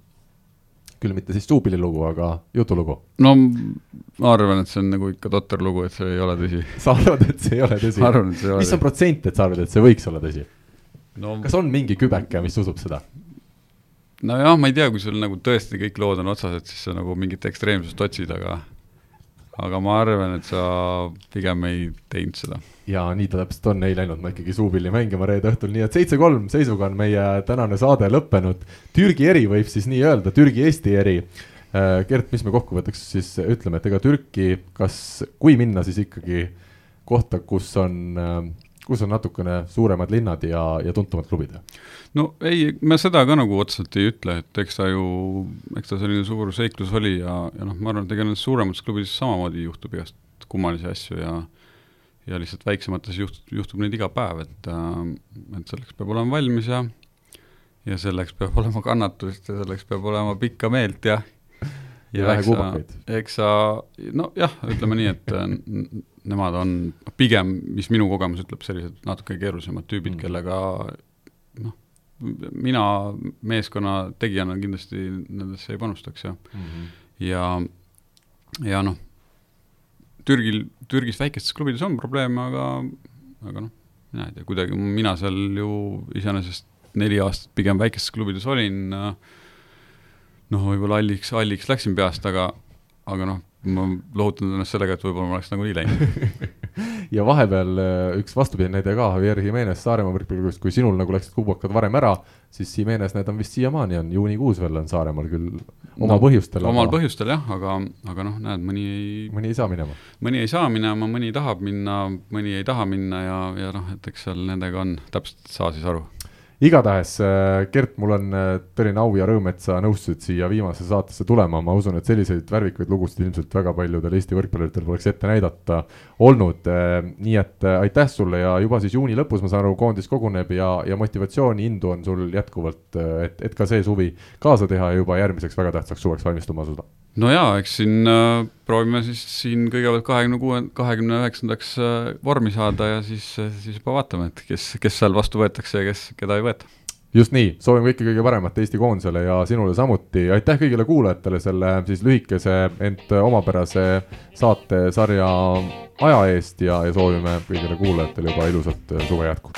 A: küll mitte siis suupillilugu, aga jutulugu.
B: no ma arvan, et see on nagu ikka totter lugu, et see ei ole tõsi.
A: sa arvad, et see ei ole tõsi? mis on protsent, et sa arvad, et see võiks olla tõsi no.? kas on mingi kübeke, mis usub seda?
B: nojah, ma ei tea, kui sul nagu tõesti kõik lood on otsas, et siis sa nagu mingit ekstreemsust otsid, aga aga ma arvan, et sa pigem ei teinud seda.
A: ja nii ta täpselt on, ei läinud ma ikkagi suupilli mängima reede õhtul, nii et seitse-kolm seisuga on meie tänane saade lõppenud. Türgi eri võib siis nii öelda, Türgi-Eesti eri. Äh, Gert, mis me kokkuvõtteks siis ütleme, et ega Türki, kas, kui minna, siis ikkagi kohta, kus on äh, kus on natukene suuremad linnad ja, ja tuntumad klubid?
B: no ei, me seda ka nagu otseselt ei ütle, et eks ta ju, eks ta selline suur seiklus oli ja, ja noh, ma arvan, et ega nendes suuremates klubides samamoodi juhtub igast kummalisi asju ja ja lihtsalt väiksemates juht-, juhtub neid iga päev, et äh, et selleks peab olema valmis ja ja selleks peab olema kannatust ja selleks peab olema pikka meelt
A: ja ja, eks sa,
B: eks sa, nojah, ütleme nii, et äh, nemad on pigem, mis minu kogemus ütleb, sellised natuke keerulisemad tüübid mm., kellega noh, mina meeskonna tegijana kindlasti nendesse ei panustaks ja mm, -hmm. ja, ja noh, Türgil, Türgis väikestes klubides on probleeme, aga, aga noh, mina ei tea, kuidagi mina seal ju iseenesest neli aastat pigem väikestes klubides olin, noh, võib-olla halliks, halliks läksin peast, aga, aga noh, ma lohutan ennast sellega, et võib-olla ma oleks nagunii läinud
A: ja vahepeal äh, üks vastupidine näide ka, Javier Jimenez Saaremaa võrkpalliklubist, kui sinul nagu läksid kubakad varem ära, siis Jimenez, need on vist siiamaani on, juunikuus veel on Saaremaal küll oma no, põhjustel.
B: omal aga... põhjustel jah, aga, aga noh, näed, mõni ei
A: mõni ei saa minema.
B: mõni ei saa minema, mõni tahab minna, mõni ei taha minna ja, ja noh, et eks seal nendega on, täpselt saa siis aru
A: igatahes, äh, Gert, mul on äh, tõeline au ja rõõm, et sa nõustusid siia viimasesse saatesse tulema, ma usun, et selliseid värvikaid lugusid ilmselt väga paljudel Eesti võrkpalluritel poleks ette näidata olnud. Äh, nii et aitäh sulle ja juba siis juuni lõpus, ma saan aru, koondis koguneb ja, ja motivatsiooni, indu on sul jätkuvalt, et, et ka see suvi kaasa teha ja juba järgmiseks väga tähtsaks suveks valmistuma asuda
B: no jaa, eks siin äh, proovime siis siin kõigepealt kahekümne kuue, kahekümne üheksandaks äh, vormi saada ja siis, äh, siis juba vaatame, et kes, kes seal vastu võetakse ja kes, keda ei võeta.
A: just nii, soovime kõike kõige paremat Eesti koondisele ja sinule samuti, aitäh kõigile kuulajatele selle siis lühikese, ent omapärase saatesarja aja eest ja, ja soovime kõigile kuulajatele juba ilusat suve jätku